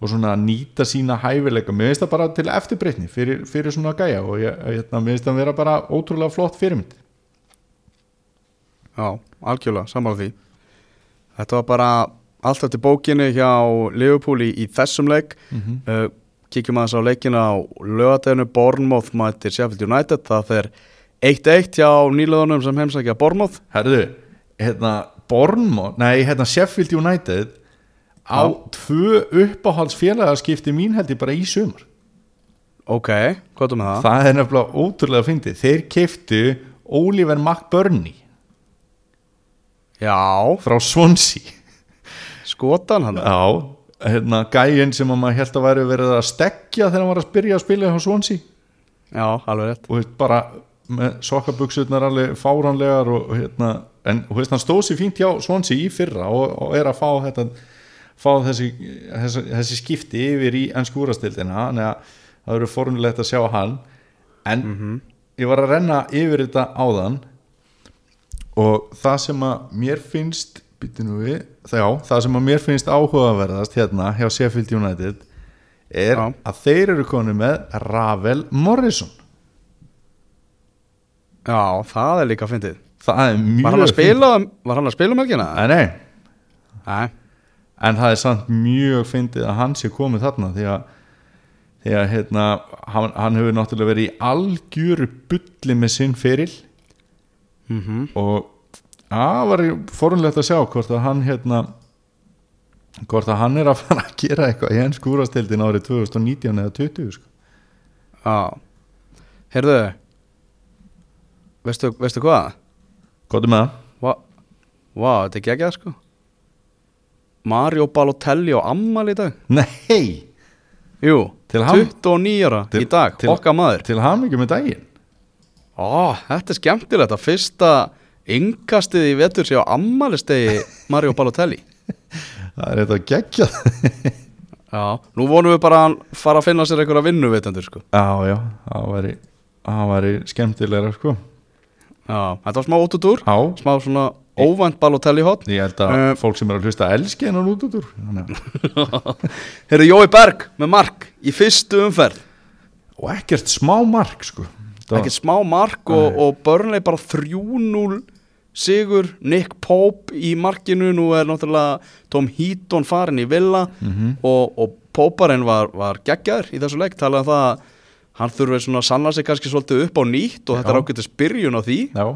og svona nýta sína hæfileika. Mér finnst það bara til eftirbreytni fyrir, fyrir svona gæja og ég, hérna, mér finnst það vera bara ótrúlega flott fyrirmynd. Já, algjörlega, sammála því. Þetta var bara allt eftir bókinu hjá Liverpool í, í þessum leik. Mhm. uh, Kíkjum aðeins á leikina á lögadeginu Bournemouth mætir Sheffield United. Það fer 1-1 hjá nýleðunum sem heimsækja Bournemouth. Herðu, hérna Bournemouth, nei, hérna Sheffield United á tvö uppáhaldsfélagaskipti mín held ég bara í sumar. Ok, hvað er það? það er nefnilega ótrúlega fyndið. Þeir keiftu Oliver McBurney. Já, frá Swansea. Skotan hann. Já, hérna gæinn sem að maður held að væri verið að stekja þegar hann var að byrja að spila hjá Swansea. Já, alveg rétt. Og bara með sokkabuksurnar alveg fáranlegar og hérna, en veist, hann stóð sér fínt hjá Swansea í fyrra og, og er að fá þetta fá þessi, þessi, þessi skipti yfir í ennskúrastildina þannig að það eru forunlegt að sjá hann. En ég var að renna yfir þetta áðan og það sem að mér finnst við, já, það sem að mér finnst áhugaverðast hérna hjá Sheffield United er Já. að þeir eru konið með Ravel Morrison Já, það er líka fyndið. Það er mjög Var hann að spila, var hann að spila um fínt. nei, nei, Nei, en það er samt mjög fyndið að hann sé komið þarna því að, því að hérna, hann, hann hefur náttúrulega verið í algjöru bulli með sinn feril. Mhm. Og það var forunlegt að sjá hvort að hann hérna hvort að hann er að fara að gera eitthvað í enn skúrastildin árið 2019 eða 20 sko. Já. Heyrðu Veistu, veistu hvað? Er með það? Vá, vá, þetta er geggjað sko. Mario Balotelli og Ammal í dag. Nei, Jú, Til ham- 29 ára Til- í dag, til- okkar maður. til hamingi með daginn. Ó, þetta er skemmtilegt að fyrsta yngastið í vetur sé á ammalistegi Mario Balotelli. Það er þetta geggjað. Já, nú vonum við bara að hann fara að finna sér einhverja vinnuvitandur sko. Já, já, það væri það væri skemmtilegra sko þetta var smá ótutúr smá svona óvænt Balotelli hot ég held að Eh. fólk sem er að hlusta elski hennan út út úr Þannig að- Heyrðu Jói Berg með mark í fyrstu umferð. Og ekkert smá mark sko. Það- ekki smá mark og, og Burnley bara 3-0 sigur. Nick Pope í markinu. Nú er náttúrulega Tom Heaton farin í villa Mhm. og, og Poparinn var, var geggjar í þessu leik. Talaði um það að hann þurfi svona að sanna sig kannski svolítið upp á nýtt og þetta er Já. ágættis byrjun á því. Já,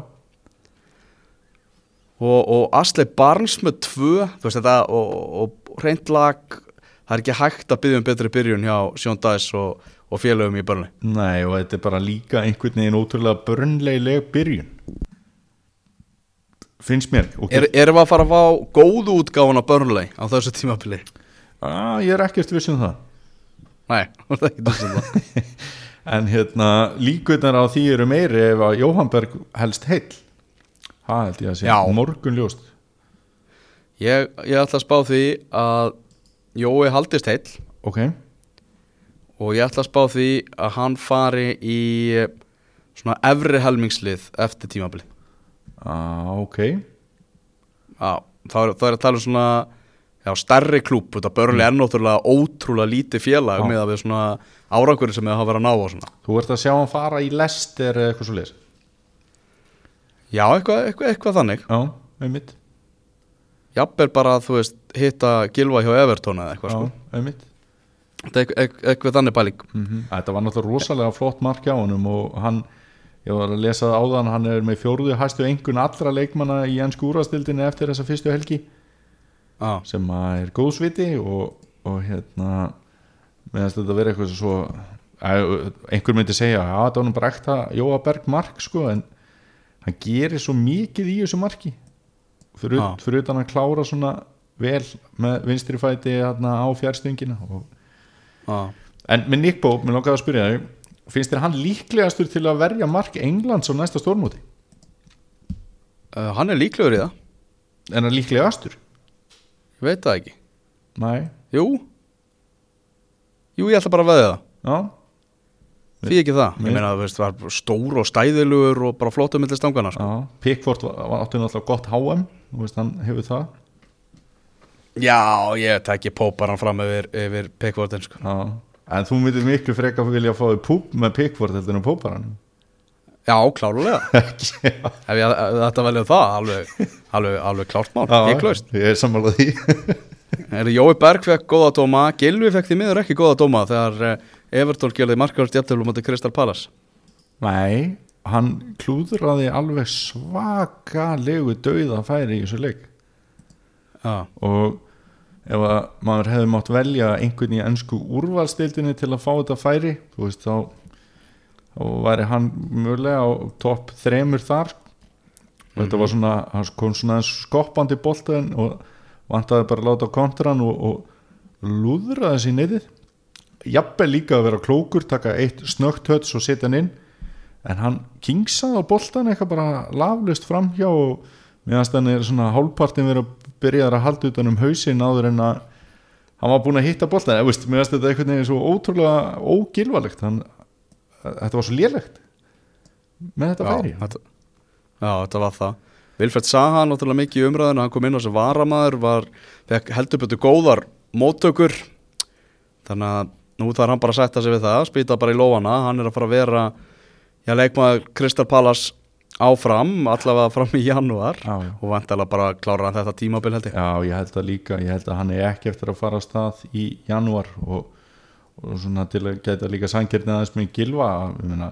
og, og Asli Barnes með tvö veist þetta og, og, reynd lag það er ekki hægt að byggja um betri byrjun hjá Sjón Dæs og, og félögum í Burnley. Nei og þetta er bara líka einhvern veginn ótrúlega börnleileg byrjun. Finnst mér og er, Erum við að fara að fá góðu útgáfun á Burnley á þessu tímabili? ah, Ég er ekkert viss um það. Nei, það er ekki þessum það En hérna líkunar á því eru meiri ef að Jóhann Berg helst heill. Það held ég að Já. morgun ljóst. Ég, ég ætla að spá því að Jói haldist heill. Ok, og ég ætla að spá því að hann fari í svona efri helmingslið eftir tímabili ah, ok. Já, þá er, þá er að tala um svona já, stærri klúb, þetta Burnley er náttúrulega ótrúlega lítið félag Já. með að við svona árangur sem við hafa verið að ná á svona. Þú ert að sjá hann fara í lester eða eitthvað svo leis Já, eitthvað, eitthvað, eitthvað þannig. Já, einmitt. Jafnvel bara að þú veist hitta Gilva hjá Everton eða eitthvað Já, sko einmitt. Þetta er eitthvað, eitthvað, þannig pæling. Mm Þetta var náttúrulega rosalega flott mark hjá honum og hann, ég var að lesa áðan hann er með fjóruðu hæstu engun allra leikmanna í ennsku úrastildinni eftir þessa fyrstu helgi Já, sem er góðsviti og, og hérna meðan þetta verið eitthvað svo einhver myndi segja að þetta var nú bara ekta Jóa Berg mark sko en hann gerir svo mikið í þessu marki fyrir, Já. fyrir utan að klára svona vel með vinstri fæti hérna, á fjárstöngina og já En með Nick Pope, mér langaði að spyrja þau finnst þér hann líklegastur til að verja mark Englands á næsta stórmóti? uh, Hann er líklegur í það, En hann líklegastur? Ég veit það ekki. Nei, Jú. Jú, ég ætla bara að veðja það. Já, Því ekki það, ég meina að það var stór og stæðilugur og bara flottum millir stangana sko. Pickford var, var áttu náttúrulega gott HM þú veist hann hefur það. Já, ég tekki Póparan fram yfir, yfir Pickfordin sko. Já. En þú myndir miklu frekar vilja fá þig púp með Pickford heldur en Póparan Já, klárulega Ef ég ef þetta velja það, alveg, alveg, alveg klárt mál, ég klaust. Ég er sammálað því. Er Jói Berg fekk góða dóma, Gilvi fekk því miður ekki góða dóma þegar eh, Everton gerði markast jæftöflum motið Kristal Palace. Nei, hann klúðraði alveg svakalegu dauða færi í þessu leik. Já, og ef að maður hefði mátt velja einhvern í ennsku úrvalstildinni til að fá þetta færi þú veist þá þá væri hann mjögulega á topp þremur þar og þetta var svona, hann kom svona skoppandi boltaðin og vantaði bara að láta kontran og, og lúðra þessi neyðið jafnvel líka að vera klókur taka eitt snögt höts og setja hann inn. En hann kingsaði á boltan eitthvað bara laflust framhjá og meðan þannig er svona hálfpartin verið að byrja að halda utan um hausin áður en að hann var búin að hitta boltan eða veist, meðan þetta eitthvað neginn svo ótrúlega ógilvalegt. Hann, þetta var svo lélegt. Með þetta færi. já, þetta, já, þetta var það. Vilfred Saha náttúrulega mikið í umræðinu hann kom inn á sem varamæður var, heldur betur góðar móttökur. Þannig að nú þarf hann bara að setja sig við það spýta bara í lóana, hann er að fara að vera já, leikmaður Kristal Palace áfram, allavega fram í janúar. Já, já. og vantilega bara klára hann þetta tímabil held ég. Já, ég held að líka, ég held að hann er ekki eftir að fara að stað í janúar og, og svona til að geta líka sangirnið aðeins með Gilva meina,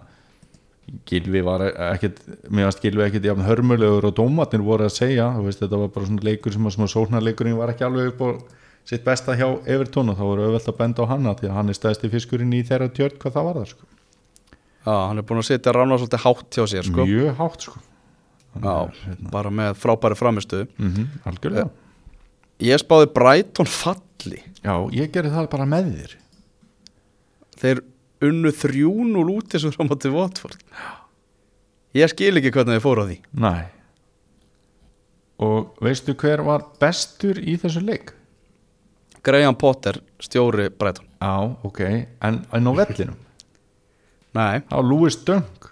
Gilvi var ekkit mér varst Gilvi ekkit jafn hörmulegur og dómatnir voru að segja, veist, þetta var bara svona leikur sem að svona sóknarleikurinn var ekki alveg upp á sitt besta hjá Evertón og þá voru auðvelt að benda á hanna því að hann er stæðsti fiskurinn í þeirra tjörn hvað það var það sko. Já, hann er búin að setja rána svolítið hátt hjá sér sko. mjög hátt sko. Já, er, hérna, bara með frábæri framistu mm algjörlega Ég spáði Brighton falli Já, ég gerði það bara með þér Þeir unnu 3-0 út þessu frá móti Watford. Ég skil ekki hvernig þið fóru á því. Nei. Og veistu hver var bestur í þessu leik? Graham Potter, stjóri Brighton. Já, ok, en, en á vellinum? Nei, á Lewis Dunk?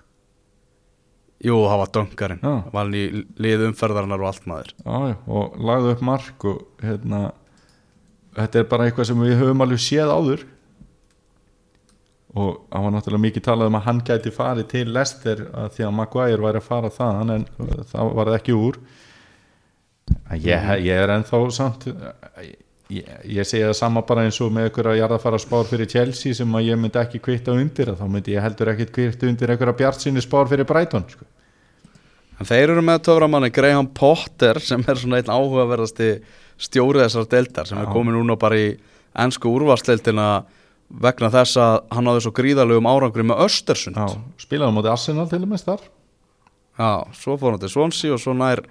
Jú, það var döngarinn Já. Var lið umferðarinnar og allt maður. Já, já, og lagði upp mark og hérna þetta er bara eitthvað sem við höfum alveg séð áður og það var náttúrulega mikið talað um að hann gæti farið til Leicester að því að Maguire væri að fara þaðan en það var það ekki úr ég, ég er ennþá samt ég, ég segi það sama bara eins og með ykkur að jarðafara spár fyrir Chelsea sem að ég myndi ekki kvitta undir þá myndi ég heldur ekkit kvitta undir ykkur að bjart sinni spár fyrir Brighton sko. Þeir eru með töframanni Graham Potter sem er svona einn áhugaverðasti stjóri þessar deildar sem er Já. komið núna bara í ennsku úrvarsdeildina vegna þess að hann náði svo gríðalögum árangri með Östersund. Já, spilaði á móti Arsenal til og með þar. Já, svo fór hann til Swansea og svo nær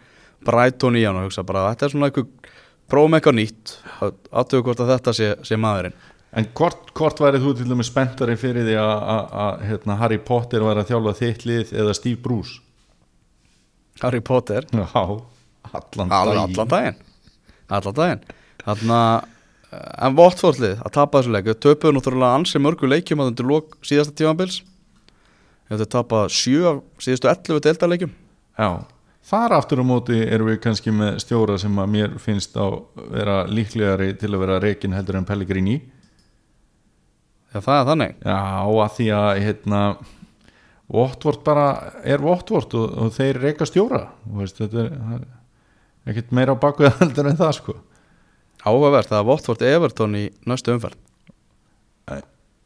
Brighton í hann og hugsa bara þetta er svona eitthvað prófum eitthvað nýtt. Aðtöku hvort að þetta sé, sé maðurinn. En hvort, hvort værið þú til dæmis spenntari fyrir því að- hérna, Harry Potter væri að þjálfa þitt lið eða Steve Bruce? Harry Potter? Já, allan daginn. allan daginn. Allan daginn. Þannig að en Votfordlið að tapa þessu leik þau töpuðu náttúrulega ansi mörgu leikjum að undir lok síðasta tímabils. Þau tapað sjö af síðustu 11 deildarleikjum. Já, þar aftur á móti erum við kannski með stjóra sem að mér finnst á vera líklegari til að vera reikin heldur en Pellegrini. Já, það er þannig. Já, að því að hérna Votvort bara er Votvort og, og þeir reika stjóra. Veist, þetta er, er ekkert meira á baku heldur en það sko áhugavert það er Votford Everton í næstu umferð.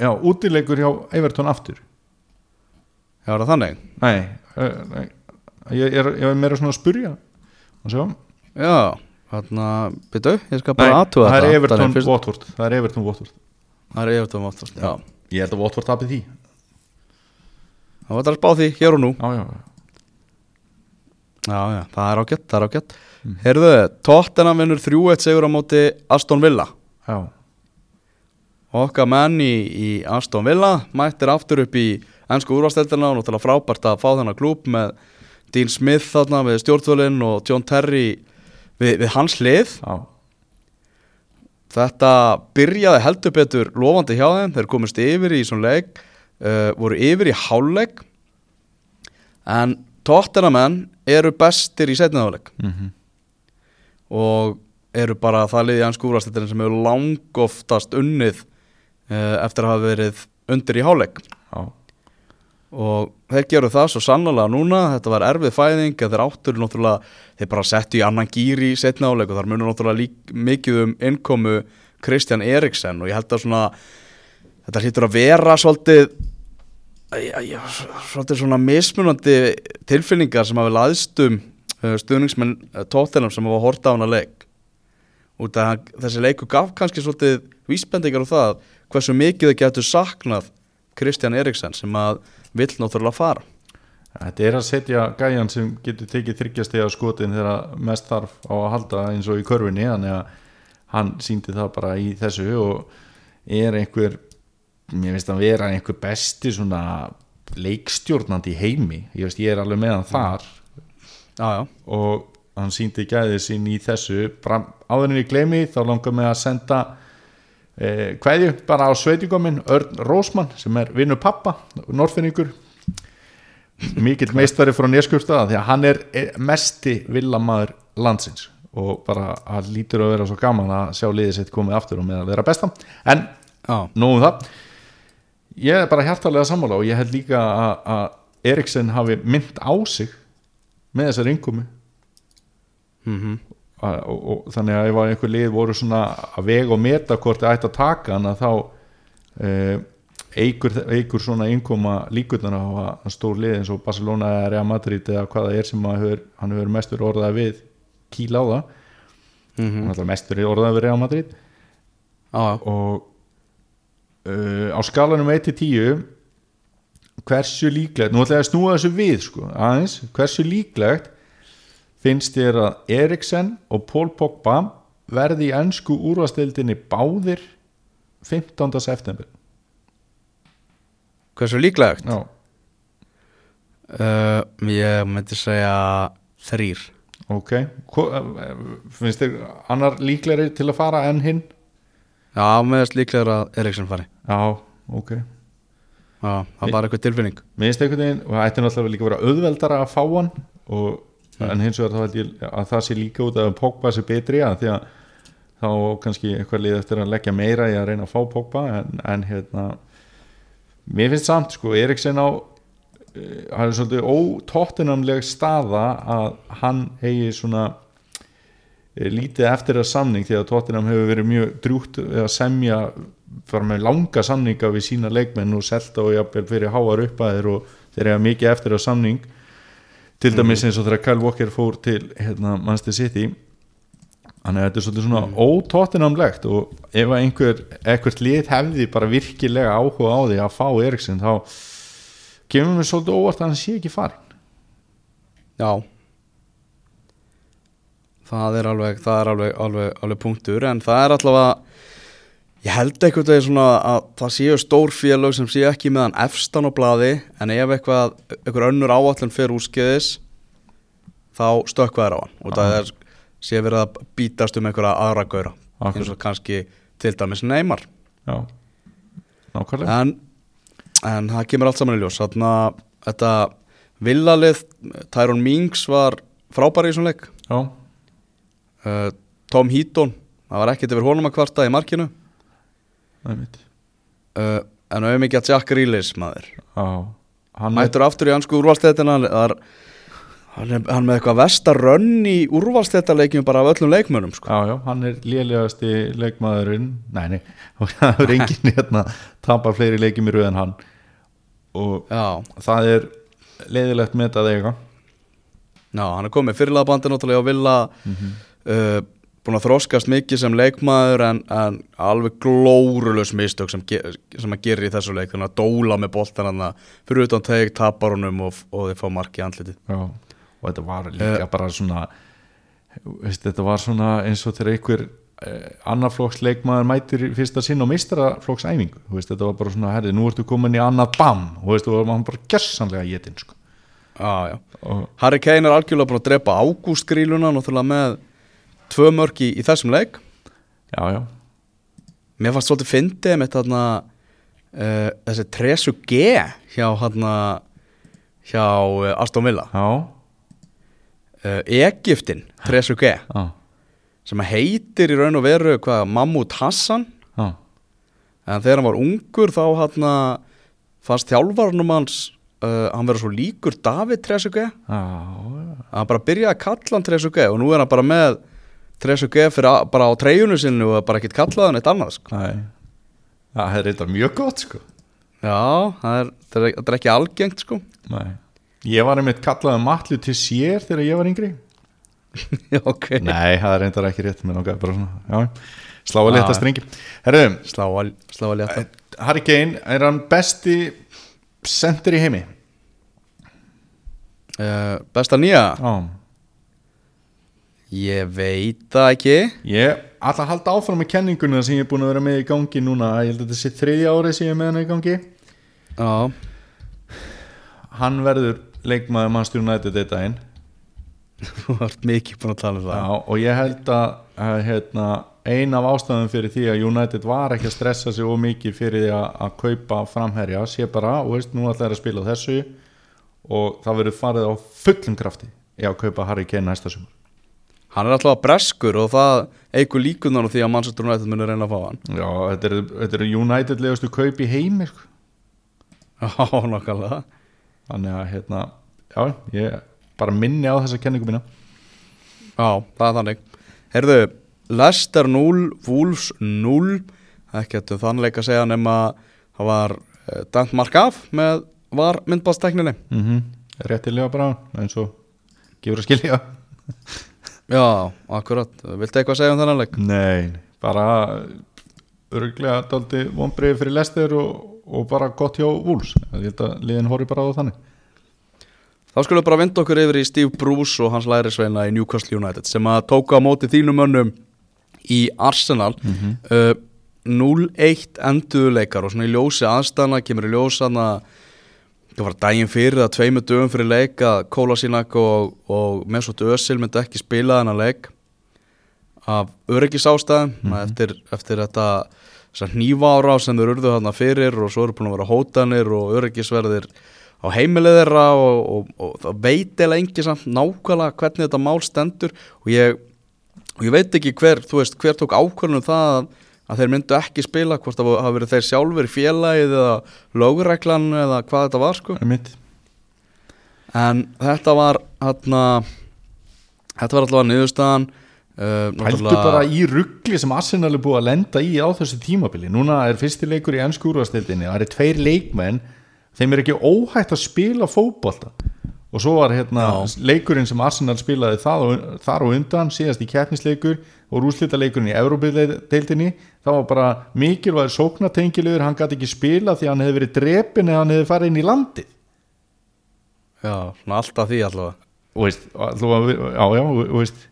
Já, útileikur hjá Everton aftur. Já, er það þannig? Nei, uh, nei. Ég, er, ég er meira svona að spurja og sjá. Já, þarna, byrju, ég skal Nei, bara aðtúa það er þetta. Everton Þannig fyrst- Votvort Það er Everton Votvort Það er Everton Votford, já. Ég held að Votvort tapir því. Það var það að spá því hér og nú. Já, já, Já, já, það er ágætt, það er ágætt mm. Heyrðu, Tottenham vinnur 3-1 sigur á móti Aston Villa. Já. Okkar menn í, í Aston Villa mættir aftur upp í ennsku úrvasteldina og náttúrulega frábært að fá þennan klúb með Dean Smith þarna við stjórnvölinn og John Terry við, við hans hlið. Já, Þetta byrjaði heldur betur lofandi hjá þeim, þeir komist yfir í svona leik, uh, voru yfir í hálfleik. En tóttenamenn eru bestir í setniðáleik mm og eru bara það liðið ansku úrvastættin sem hefur langoftast unnið uh, eftir að hafa verið undir í háleik já, og þeir gerðu það svo sannlega núna. Þetta var erfið fæðing þeir áttur náttúrulega, þeir bara settu í annan gýr í setna áleik og þar munur náttúrulega lík, mikið um innkomu Kristján Eriksen. Og ég held að svona þetta hlýtur að vera svolítið svolítið svona mismunandi tilfinningar sem hafa laðstum stuðningsmenn uh, tóttinam sem hafa horta á hana leik. Út að hann- þessi leiku gaf kannski svolítið vísbendingar á það hversu mikið þau getur saknað Kristján Eriksen sem að vill náttúrulega fara. Þetta er að setja gæjan sem getur tekið þryggjastega skotin þegar mest þarf á að halda eins og í körfinni þannig að hann síndi það bara í þessu og er einhver mér finnst að vera einhver besti svona leikstjórnandi í heimi. Ég veist ég er alveg með hann þar Já, já, og hann síndi gæðið sín í þessu. Bara áður en ég gleymi þá langar mig að senda eh, kveðju bara á sveitingominn Örn Rósmann sem er vinnu pappa norfinningur mikill meistari frá Neskjöfstaða því að hann er eh, mesti villamaður landsins. Og bara hann lítur að vera svo gaman að sjá liðið sitt komið aftur og með að vera besta. En já, nóg um það. Ég er bara hjartalega sammála og ég held líka að, að Eriksen hafi mynd á sig með þessar innkomi mhm. Og, og, og þannig að ef einhver lið voru svona að vega og meta hvort þið ætti að taka hann að þá uh, eigur, eigur svona innkoma líkurnar á stór lið eins og Barcelona eða Real Madrid eða hvað það er sem hefur, hann hefur mestur orðað við kýla á það. Hann er mestur orðað við Real Madrid. Já, og uh, á skalanum 1-10 hversu líklegt nú ætla ég að snúa þessu við sko, aðeins, hversu líklegt finnst þér að Eriksen og Paul Pogba verði í ennsku úrvastildinni báðir 15. september hversu líklegt? Já, Uh, ég myndi segja þrýr ok eh, finnst þér annar líklegri til að fara enn hinn? Já, meðast líklegur að Eriksen fari Já, ok Já, það var eitthvað tilfinning. Mér finnst einhvern veginn og það ætti náttúrulega líka að vera auðveldara að fá hann og, en hins vegar þá held ég að það sé líka út að Pogba sé betri að því að þá kannski eitthvað lið eftir að leggja meira í að reyna að fá Pogba en, en hérna mér finnst samt sko Eriksen á uh, hann er svolítið ótóttinamleg staða að hann eigi svona eh, lítið eftir að samning því að Tottenham hefur verið mjög drjúgt við að semja fara með langa samninga við sína leikmenn og selta og jafnvel fyrir háar uppæðir og þeir eru mikið eftir að samning. Til dæmis eins og þegar Kyle Walker fór til hérna, Manchester City. Þannig að þetta er svolítið svona mm. ótóttinamlegt og ef einhver eitthvað lið hefði bara virkilega áhuga á því að fá Eriksen þá kemur mér svolítið óvart að hann sé ekki farin Já. Það er alveg, það er alveg, alveg, alveg punktur en það er allavega ég held eitthvað að það séu stór félög sem séu ekki meðan efstan á blaði en ef eitthvað, eitthvað önnur áallin fyrir úrskeiðis þá stökkva þær á hann. Og það er sé verið að bítast um einhverja aðra Akkurat. eins og kannski til dæmis neymar. Já, nákvæmlega. En, en það kemur allt saman í ljós. Þannig að þetta villalið Tyrone Mings var frábæri í svona leik. Já, uh, Tom Heaton það var ekkert yfir honum að kvarta í markinu uh, en auðvitað mikið að Jack Grealish maður. Hann mættur aftur í ansku úrvalstættina hann hann er hann með eitthvað vestar rönn í úrvalstættaleikjum bara af öllum leikmönnum sko. Já, já, hann er lélegasti leikmaðurinn. Nei, nei, það er enginn hérna tapar fleiri leikjum í röð en hann. Og já, það er leiðilegt með þetta eiga. Já, hann er komið fyrirlega bandi náttúrulega og vilja uh, búin að þróskast mikið sem leikmaður en, en alveg glórulös mistök sem, ge sem hann gerir í þessu leik. Þannig að dóla með boltan hann fyrir utan teg, tapar honum og, og þeir fá marki andliti Já, og þetta var líka bara svona veist, þetta var svona eins og þegar einhver eh, annarflokks leikmaður mætir fyrsta sinn og mistaraflokks æfingu þú veist, þetta var bara svona, herði, nú ertu komin í annað bam. Og veist, þú var bara gessanlega getinn sko. Já, já. Og Harry Kane er algjörlega búin að drepa ágústgríluna náttúrulega með tvö mörk í, í þessum leik. Já, já, Mér fannst svolítið fyndið með þarna uh, þessi Tresu G hjá hana hjá uh, Aston Villa. Já, uh, Egiptin, Tresu G. Já, sem heitir í raun og veru hvað, Mammut Hassan. Já, en þegar hann var ungur þá hann fannst þjálfarnum hans uh, hann verið svo líkur David já, hann bara byrjaði að kalla hann Trezeguet og nú er hann bara með Trezeguet fyrir að, bara á treyjunu sinni og bara ekkert kallaði hann eitt annað sko. Það er þetta mjög gott sko. Já, það er, það er, það er ekki algengt sko. Nei. Ég var einmitt kallaði matlu til sér þegar ég var yngri. Já, ok, Nei, það er reyndar ekki rétt Mér langaði bara svona Já, slá að leta strengi. Herru, slá að, að létta Harry Kane er hann besti sendir í heimi? Uh, besta nýja? Já ég veit það ekki. Ég ætla að halda áfram með kenninguna sem ég er búin að vera með í gangi núna. Ég held að þetta sé þriðja árið sem ég er með hana í gangi. Já, Hann verður leikmaður mannstjóru nættu þetta einn þú vart mikið búin að tala um það. Já, og ég held að, hérna, ein af ástæðum fyrir því að United var ekki að stressa sig of mikið fyrir því að, að kaupa framherja sé bara, og veist, nú ætla þær að spila þessu og það verður farið á fullum krafti í að kaupa Harry Kane næsta sumar hann er alltaf breskur og það eigur líkunar á því að Manchester United muni reyna að fá hann. Já, þetta er, þetta er United legustu kaup í heimi sko. já, nokkulega þannig að hérna, já, ég bara minni á þessa kenningu mína. Já, það er þannig. Herðu, Leicester 0, Wolves 0 ekki að þannleik að segja nema það var uh, dæmt mark af með var myndbástekninni mm -hmm. réttilega bara eins og gefur að skilja Já, akkurat, viltu eitthvað segja um þennan leik? Nei, bara örglega daldi vonbreið fyrir Lester og, og bara gott hjá Wolves. Ég held að liðin horfi bara á þannig. Þá skulum við bara vinda okkur yfir í Steve Bruce og hans lærisveina í Newcastle United sem að tóka á móti þínum mönnum í Arsenal. Uh, 0-1 enduðuleikar og svona í ljósi aðstæðana kemur í ljósi að það var daginn fyrir að tveimu dögum fyrir leik að Kólasínak og, og Mesut Özil myndi ekki spila þennan leik af öryggisástæðum. Mm eftir, eftir þetta nýva ára sem þeir urðu þarna fyrir og svo eru búin að vera hótanir og öryggisverðir á heimilið þeirra og, og, og það veit eða engi samt nákvæmlega hvernig þetta mál stendur. Og ég, og ég veit ekki hver, þú veist, hver tók ákvörðunum það að, að þeir myndu ekki spila hvort það hafa verið þeir sjálfur félagið eða lögreglan eða hvað þetta var sko. En þetta var hérna þetta var allavega niðurstaðan uh, Hældu náttúrulega- bara í ruggli sem Arsenal er búið að lenda í á þessu tímabili. Núna er fyrsti leikur í ennsku úrvastildinni Það eru tveir leikmenn. Þeim er ekki óhætt að spila fótbolta. Og svo var hérna Já. leikurinn sem Arsenal spilaði og, þar og undan Síðast í keppnisleikur og rúslita leikurinn í Európa-deildinni Það var bara mikilvægur sóknatengilegur Hann gæti ekki spila því hann hefði verið drepin eða hann hefði farið inn í landið. Já, svona alltaf því allavega. Og veist, allavega, já, já, og veist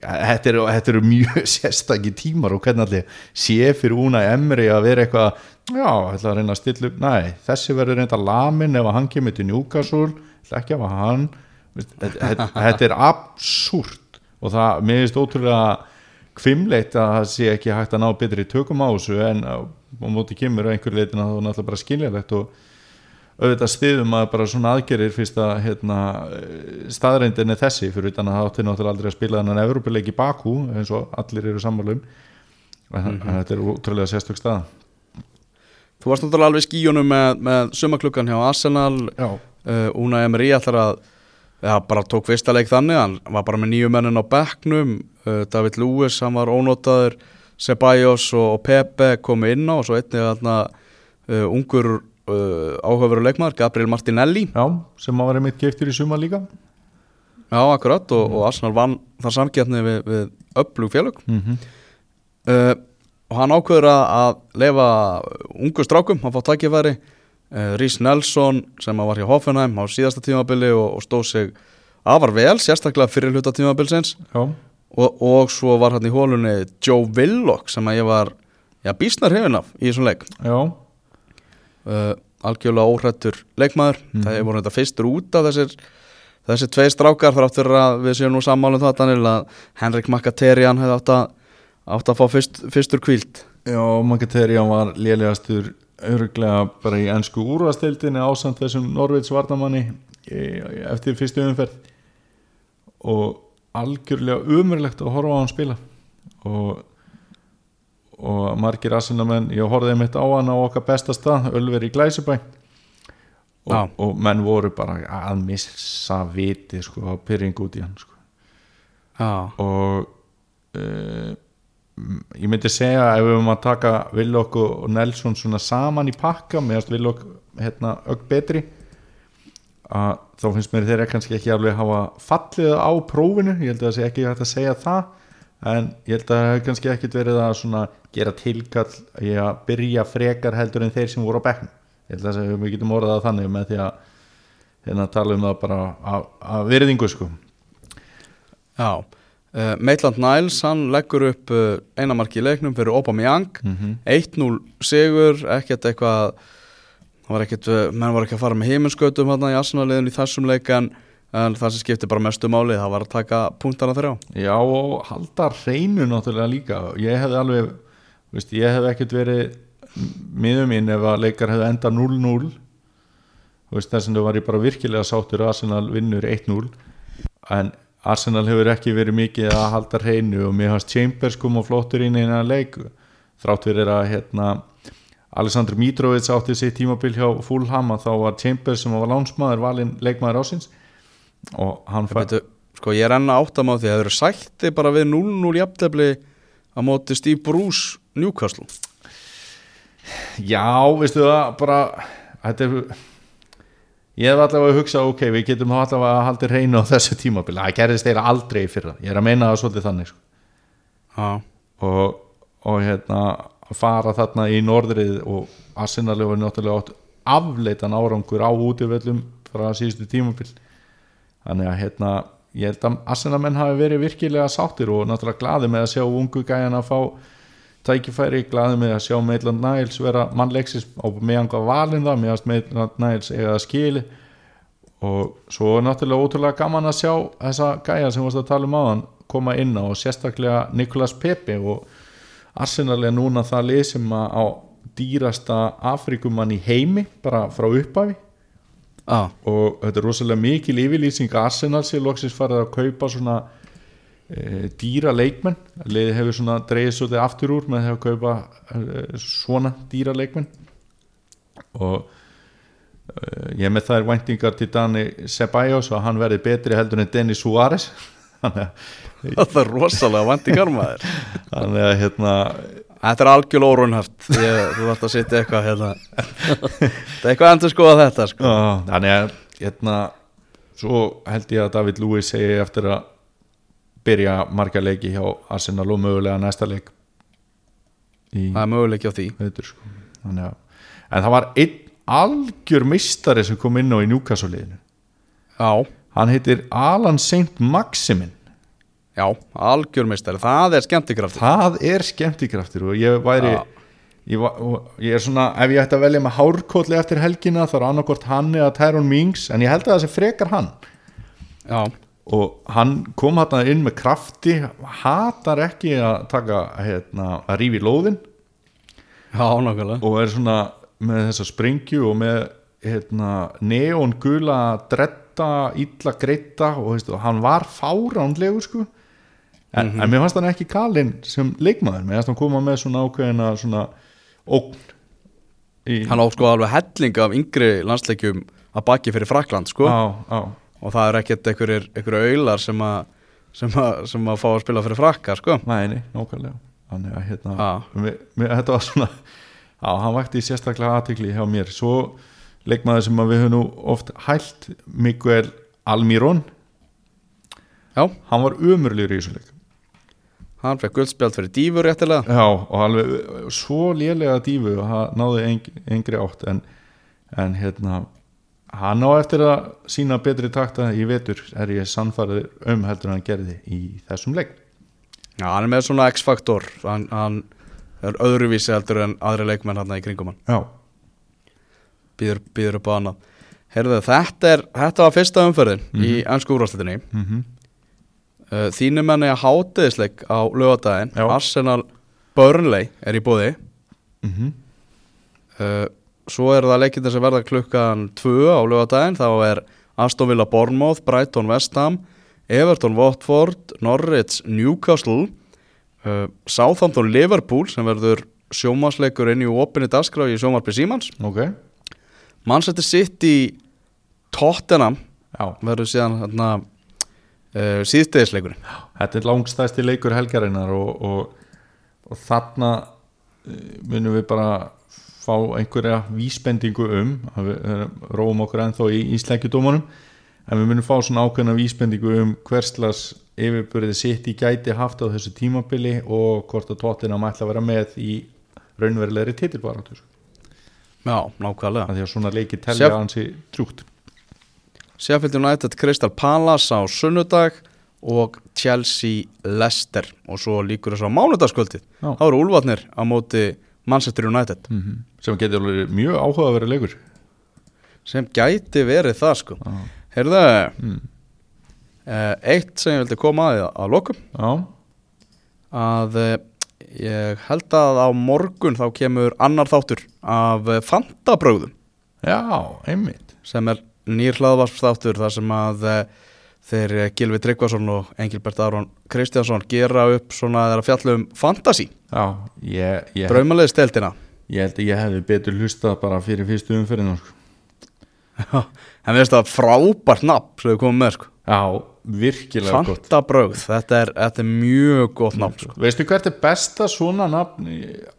þetta eru, þetta eru mjög sérstakki tímar og hvernig allir sé fyrir úna emri að vera eitthvað já, ætla að reyna að stilla upp næ, þessi verður reynda lamin ef hann kemur til Newcastle, ekki hafa hann. Þetta er absúrt og það, mér finnst ótrúlega kvimleitt að það sé ekki hægt að ná betri tökum á þessu en á móti kemur að einhver leitin að það er náttúrulega bara skiljalegt og auðvitað stiðum að bara svona aðgerir fyrst að hérna, staðreindin er þessi fyrir utan að það átti náttúrulega aldrei að spila þennan Evropuleik í Bakú eins og allir eru sammálum en mm -hmm. þetta er útrúlega sérstök stað Þú varst náttúrulega alveg í skíunum með, með sumaklukkan hjá Arsenal. Já, uh, Una Emery ætlar að ja, bara tók fyrsta leik þannig hann var bara með nýju mennin á bekknum uh, David Lewis, hann var ónótaður Ceballos og, Pepe komu inn á og svo einnig þarna uh, ungur uh, áhugaveru leikmaður Gabriel Martinelli. Já sem að vera mitt giftur í suma líka. Já, akkurat og, og Arsenal vann þar samgjarni við, við öflug félög. Mm -hmm. uh, og hann ákveður að, lefa ungu strákum, hann fá tækifæri uh, Rhys Nelson sem var hjá Hoffenheim á síðasta tímabili og, og stóð sig afar vel, sérstaklega fyrir hluta tímabilsins. Og, og svo var hann í hólunni Joe Willock sem að ég var bísnar hefinn af í þessum leik. Já, uh, algjörlega óhrættur leikmaður. Mhm. það voru þetta fyrstur út af þessir þessi tvei strákar þrátt fyrir að við séum nú sammálum það Daniel að Henrik Mkhitaryan hefði átt að, átt að fá fyrst, fyrstur kvíld já Mkhitaryan var lélegastur örglega bara í ennsku úrvastildinni ásamt þessum Norveits varnamanni eftir fyrstu umferð. Og algjörlega umurlegt að horfa á hann spila. Og og margir asinamenn, ég horfði mitt á hann á okkar besta stað, Ölver í Glæsibæ og, og menn voru bara að missa viti sko, á pyrring út í hann sko. Já, og uh, ég myndi segja ef við höfum að taka Villok og Nelson svona saman í pakka meðast Villok hérna ögg betri að þá finnst mér þeirra kannski ekki alveg hafa fallið á prófinu, ég held að það sé ekki hægt að segja það en ég held að það hefur kannski ekkit verið að svona gera tilkall í að byrja frekar heldur en þeir sem voru á bekknum. Ég held að við getum orðað þannig með því að hérna tala um það bara að, að virðingu sko. Já uh, Maitland Niles, hann leggur upp uh, einamarki í leiknum fyrir Aubameyang. Mm 1-0 sigur, ekkert eitthvað var ekkert, uh, menn var ekki að fara með heiminskautum í Arsenal-liðin í þessum leik en, en það sem skipti bara mestu máli það var að taka punktana þrjá. Já og halda reynu náttúrulega líka. Ég hefði alveg, veist, ég hefði ekkert verið miður mín ef að leikar hefði enda 0-0 Þú veist, þess að það var ég bara virkilega sáttur að Arsenal vinnur 1-0 en Arsenal hefur ekki verið mikið að halda reynu og mér hafst Chambers kom og flottur inn í eina leik. Þrátt fyrir að hérna Alexander Mitrovic átti sitt tímabil hjá Fulham að þá var Chambers sem var lánsmaður valinn leikmaður ásins og hann fæ- Beidu, sko ég er enn að átta á því að það eru sætti bara við 0-0 jafntefli á móti Steve Bruce Newcastle. Já, veistu það bara þetta er ég hef allavega að hugsa, ok, við getum allavega að halda reynu á þessu tímabili. Það gerðist þeirra aldrei í fyrra, ég er að meina það svolítið þannig sko. Og, og hérna fara þarna í norðrið og Arsenal hefur náttúrulega átt afleitan árangur á útivöllum frá síðustu tímabil. Þannig að hérna ég held að Arsenal menn hafi verið virkilega sáttir og náttúrulega glaði með að sjá ungu gæjan að fá tækifæri, glaði með að sjá Maitland Niles vera mannleiksis á meðan hvað valin það, meðan Maitland Niles það skili og svo er náttúrulega ótrúlega gaman að sjá þessa gæja sem varst að tala um áðan koma inn á og sérstaklega Nikolas Pepe og Arsenal er núna það lið sem að á dýrasta Afrikumann í heimi bara frá upphafi. Já, og þetta er rosalega mikil yfirlýsing Arsenal sé loksins farið að kaupa svona dýra leikmenn. Liðið hefur svona dreigð svolítið aftur úr með að kaupa e, svona dýra leikmenn. Og e, ég er með þær væntingar til Dani Ceballos að hann verði betri heldur en Dennis Suárez. Það er rosalega vandi karmaður þannig að hérna Þetta er algjörl órunhaft Þú þarft að setja eitthvað hérna. Það er eitthvað endur skoða þetta sko. Þannig að hérna, svo held ég að David Lewis segi eftir að byrja marga leiki hjá Arsenal og mögulega næsta leik Það er möguleiki á því. veitur sko. þannig en það var einn algjör mistari sem kom inn á í Já, hann heitir Alan St. Maximin já, algjörmeistari Það er skemmtikraft það er skemmtikraftur og ég væri ég, ég er svona, ef ég ætti að velja með hárkótli eftir helgina þá er annarkvort hann eða Tyrone Mings en ég held að það sé frekar hann. Já, og hann kom hann inn með krafti hatar ekki að taka hérna, að rífi lóðin já, nákvæmlega. Og er svona með þessa springju og með hérna, neon gula dretta, illa greita og veistu, hann var fáránlegur sko. En, en mér fannst hann ekki kalinn sem leikmaður, mér fannst hann koma með svona ákveðina svona ógn í, Hann á sko alveg helling af yngri landsleikjum að baki fyrir Frakland sko. Á, á, og það er ekkert einhverjir auðlar sem sem sem að fá að spila fyrir frakka sko. Næni, nákvæmlega. Þannig að hérna Já. mér, mér, þetta var svona já, hann vakti sérstaklega aðtikli hjá mér. Svo leikmaður sem við höfum nú oft hælt Miguel Almirón Já, hann var umurlegur í þessu leik. Hann fekk guldspjald fyrir dýfur réttilega. Já, og alveg svo lélega dífu og hann náði eng, engri átt en, en hérna hann á eftir að sína betri takta í vetur er ég sannfarið um heldur hann gerði í þessum leik. Já, hann er með svona X-faktor. Hann, hann er öðruvísi heldur en aðri leikmenn hann í kringum hann. Já, býður, býður upp á annað. Herðu, þetta, er, þetta var fyrsta umferðin í ennsku úrvarsleitinni mhm. Uh, Þínu menni að hátiðisleik á lögadaginn. Arsenal Burnley er í bóði mhm. Uh, Svo eru það leikindar sem verða klukkan 2 á lögadaginn Þá er Aston Villa Bournemouth, Brighton West Ham Everton, Watford, Norwich, Newcastle uh, Southampton, Liverpool sem verður sjómasleikur inn í opinni dagskrá í sjómarpi Símans. Ok, Manchester City Tottenham já. verður síðan hérna, uh, síðstegisleikurinn Þetta er langstæsti leikur helgarinnar og, og, og þarna eh, munum við bara fá einhverja vísbendingu um að við eh, róum okkur ennþá í íslækjudómanum en við munum fá svona ákveðna vísbendingu um hverslas yfirbyrðið sitt í gæti haft á þessu tímabili og hvort að tóttina mætla að vera með í raunverulegri titilbarátur Já, nákvæmlega. Því að svona leiki telja hansi trúgt Sheffield United Crystal Palace á sunnudag og Chelsea Leicester. Og svo líkur þess á mánudagskvöldið. Já. þá eru Úlfarnir á móti Manchester United. Mm sem getur alveg mjög áhuga að vera leikur. Sem gæti verið það sko. Já. Heyrðu, mm. uh, eitt sem ég vildi koma að að lokum. Já, að uh, ég held að á morgun þá kemur annar þáttur af uh, fantabrögðum. Já, einmitt. Sem er nýr hlaðvarsþáttur þar sem að þeir uh, Gilvi Tryggvason og Engilbert Aron Kristjánsson gera upp svona þeirra fjallum Já, ég, draumalegið steltina ég held að ég hefði betur hlustað bara fyrir fyrstu umferðinu sko. en við veist það frábært nafn sem við komum með sko Já, virkilega gott fantabrögð, þetta þetta er mjög gott nafn sko. Veistu hvert er besta svona nafn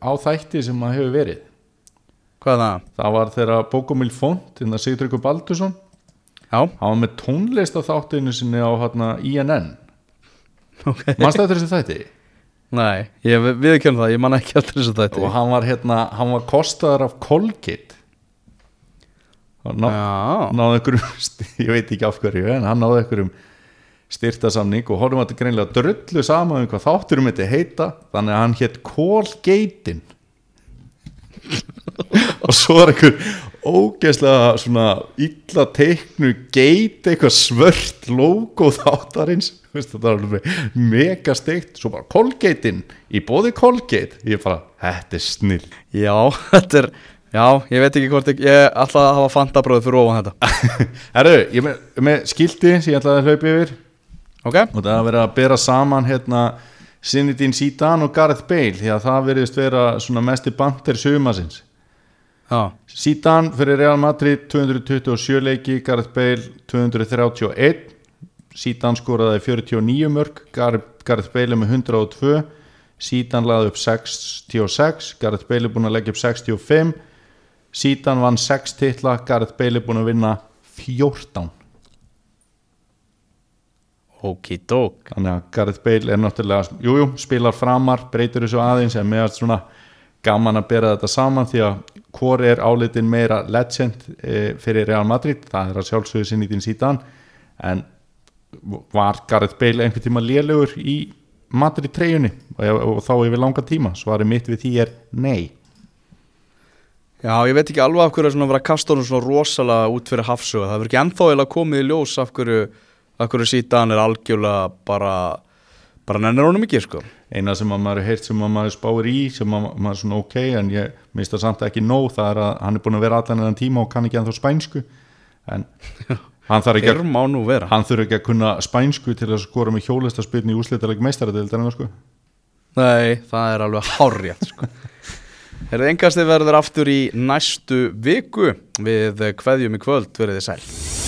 á þætti sem að hefur verið? hvað er það? Það var þegar Bókumil Font, þetta Sigtryggur Baldursson Já, hann var með tónlist á þáttinu sinni á hérna, INN ok. Manstu þetta þessi þætti? Nei, ég viðkjörn það, ég man ekki eftir þessu Og þetta hann var hérna, hann var kostaður af Colgate. Og Já, náði einhverjum ég veit ekki af hverju, en hann náði einhverjum styrtasamning og horfum að þetta greinlega drullu saman um hvað þátturum þetta heita þannig að hann hétt Colgate-in og svo er einhver ógeðslega svona illa teiknu gate eitthvað svört logo þáttarins. Þetta var alveg mega steikt. Svo bara Colgate-in í bóði Colgate. Ég bara, þetta er snill já, þetta er Já, ég veit ekki hvort ég, ég ætla að hafa fantabröð fyrir ofan þetta. Herru, ég með, með skilti sem ég ætlaði að hlaupa yfir. Ok, og það er verið að bera saman hérna Zinedine Zidane og Gareth Bale því að það veriðist vera svona mesti bandir sumasins Zidane fyrir Real Madrid 227 leiki, Gareth Bale 231 Zidane skoraði 49 mörg Gareth, Bale með 102 Zidane laði upp 66 Gareth Bale er búin að leggja upp 65 Zidane vann 6 titla Gareth Bale er búin að vinna 14 okidók þannig að Gareth Bale er náttúrulega jújú, jú, spilar framar, breytir þessu aðeins en meðast svona gaman að bera þetta saman því að hvor er álitin meira legend e, fyrir Real Madrid? Það er að sjálfsögðu sinni í þín síðan en var Gareth Bale einhvern tíma lélugur í Madrid treyjunni og, þá yfir langa tíma? Svarið mitt við því er nei. Já, ég veit ekki alveg af hverju er að vera að kasta honum svona rosalega út fyrir hafsuga Það verður ekki ennþá eiginlega komið í ljós af hverju, af hverju sítan er algjörlega bara bara nennir honum ekki, sko. Eina sem að maður heyrt sem að maður spáir í sem að maður er svona ok en ég minnst það samt ekki nóg það er að hann er búin að vera allan enn tíma og kann ekki ennþá spænsku. En hann þarf ekki þurfi ekki að kunna spænsku til að skora með hjólistaspilni í úslitaleg meistaradeildarinn sko. Nei, það er alveg hárjætt, sko. Herðu engasti verður aftur í næstu viku. Við kveðjum í kvöld, verið þið sæl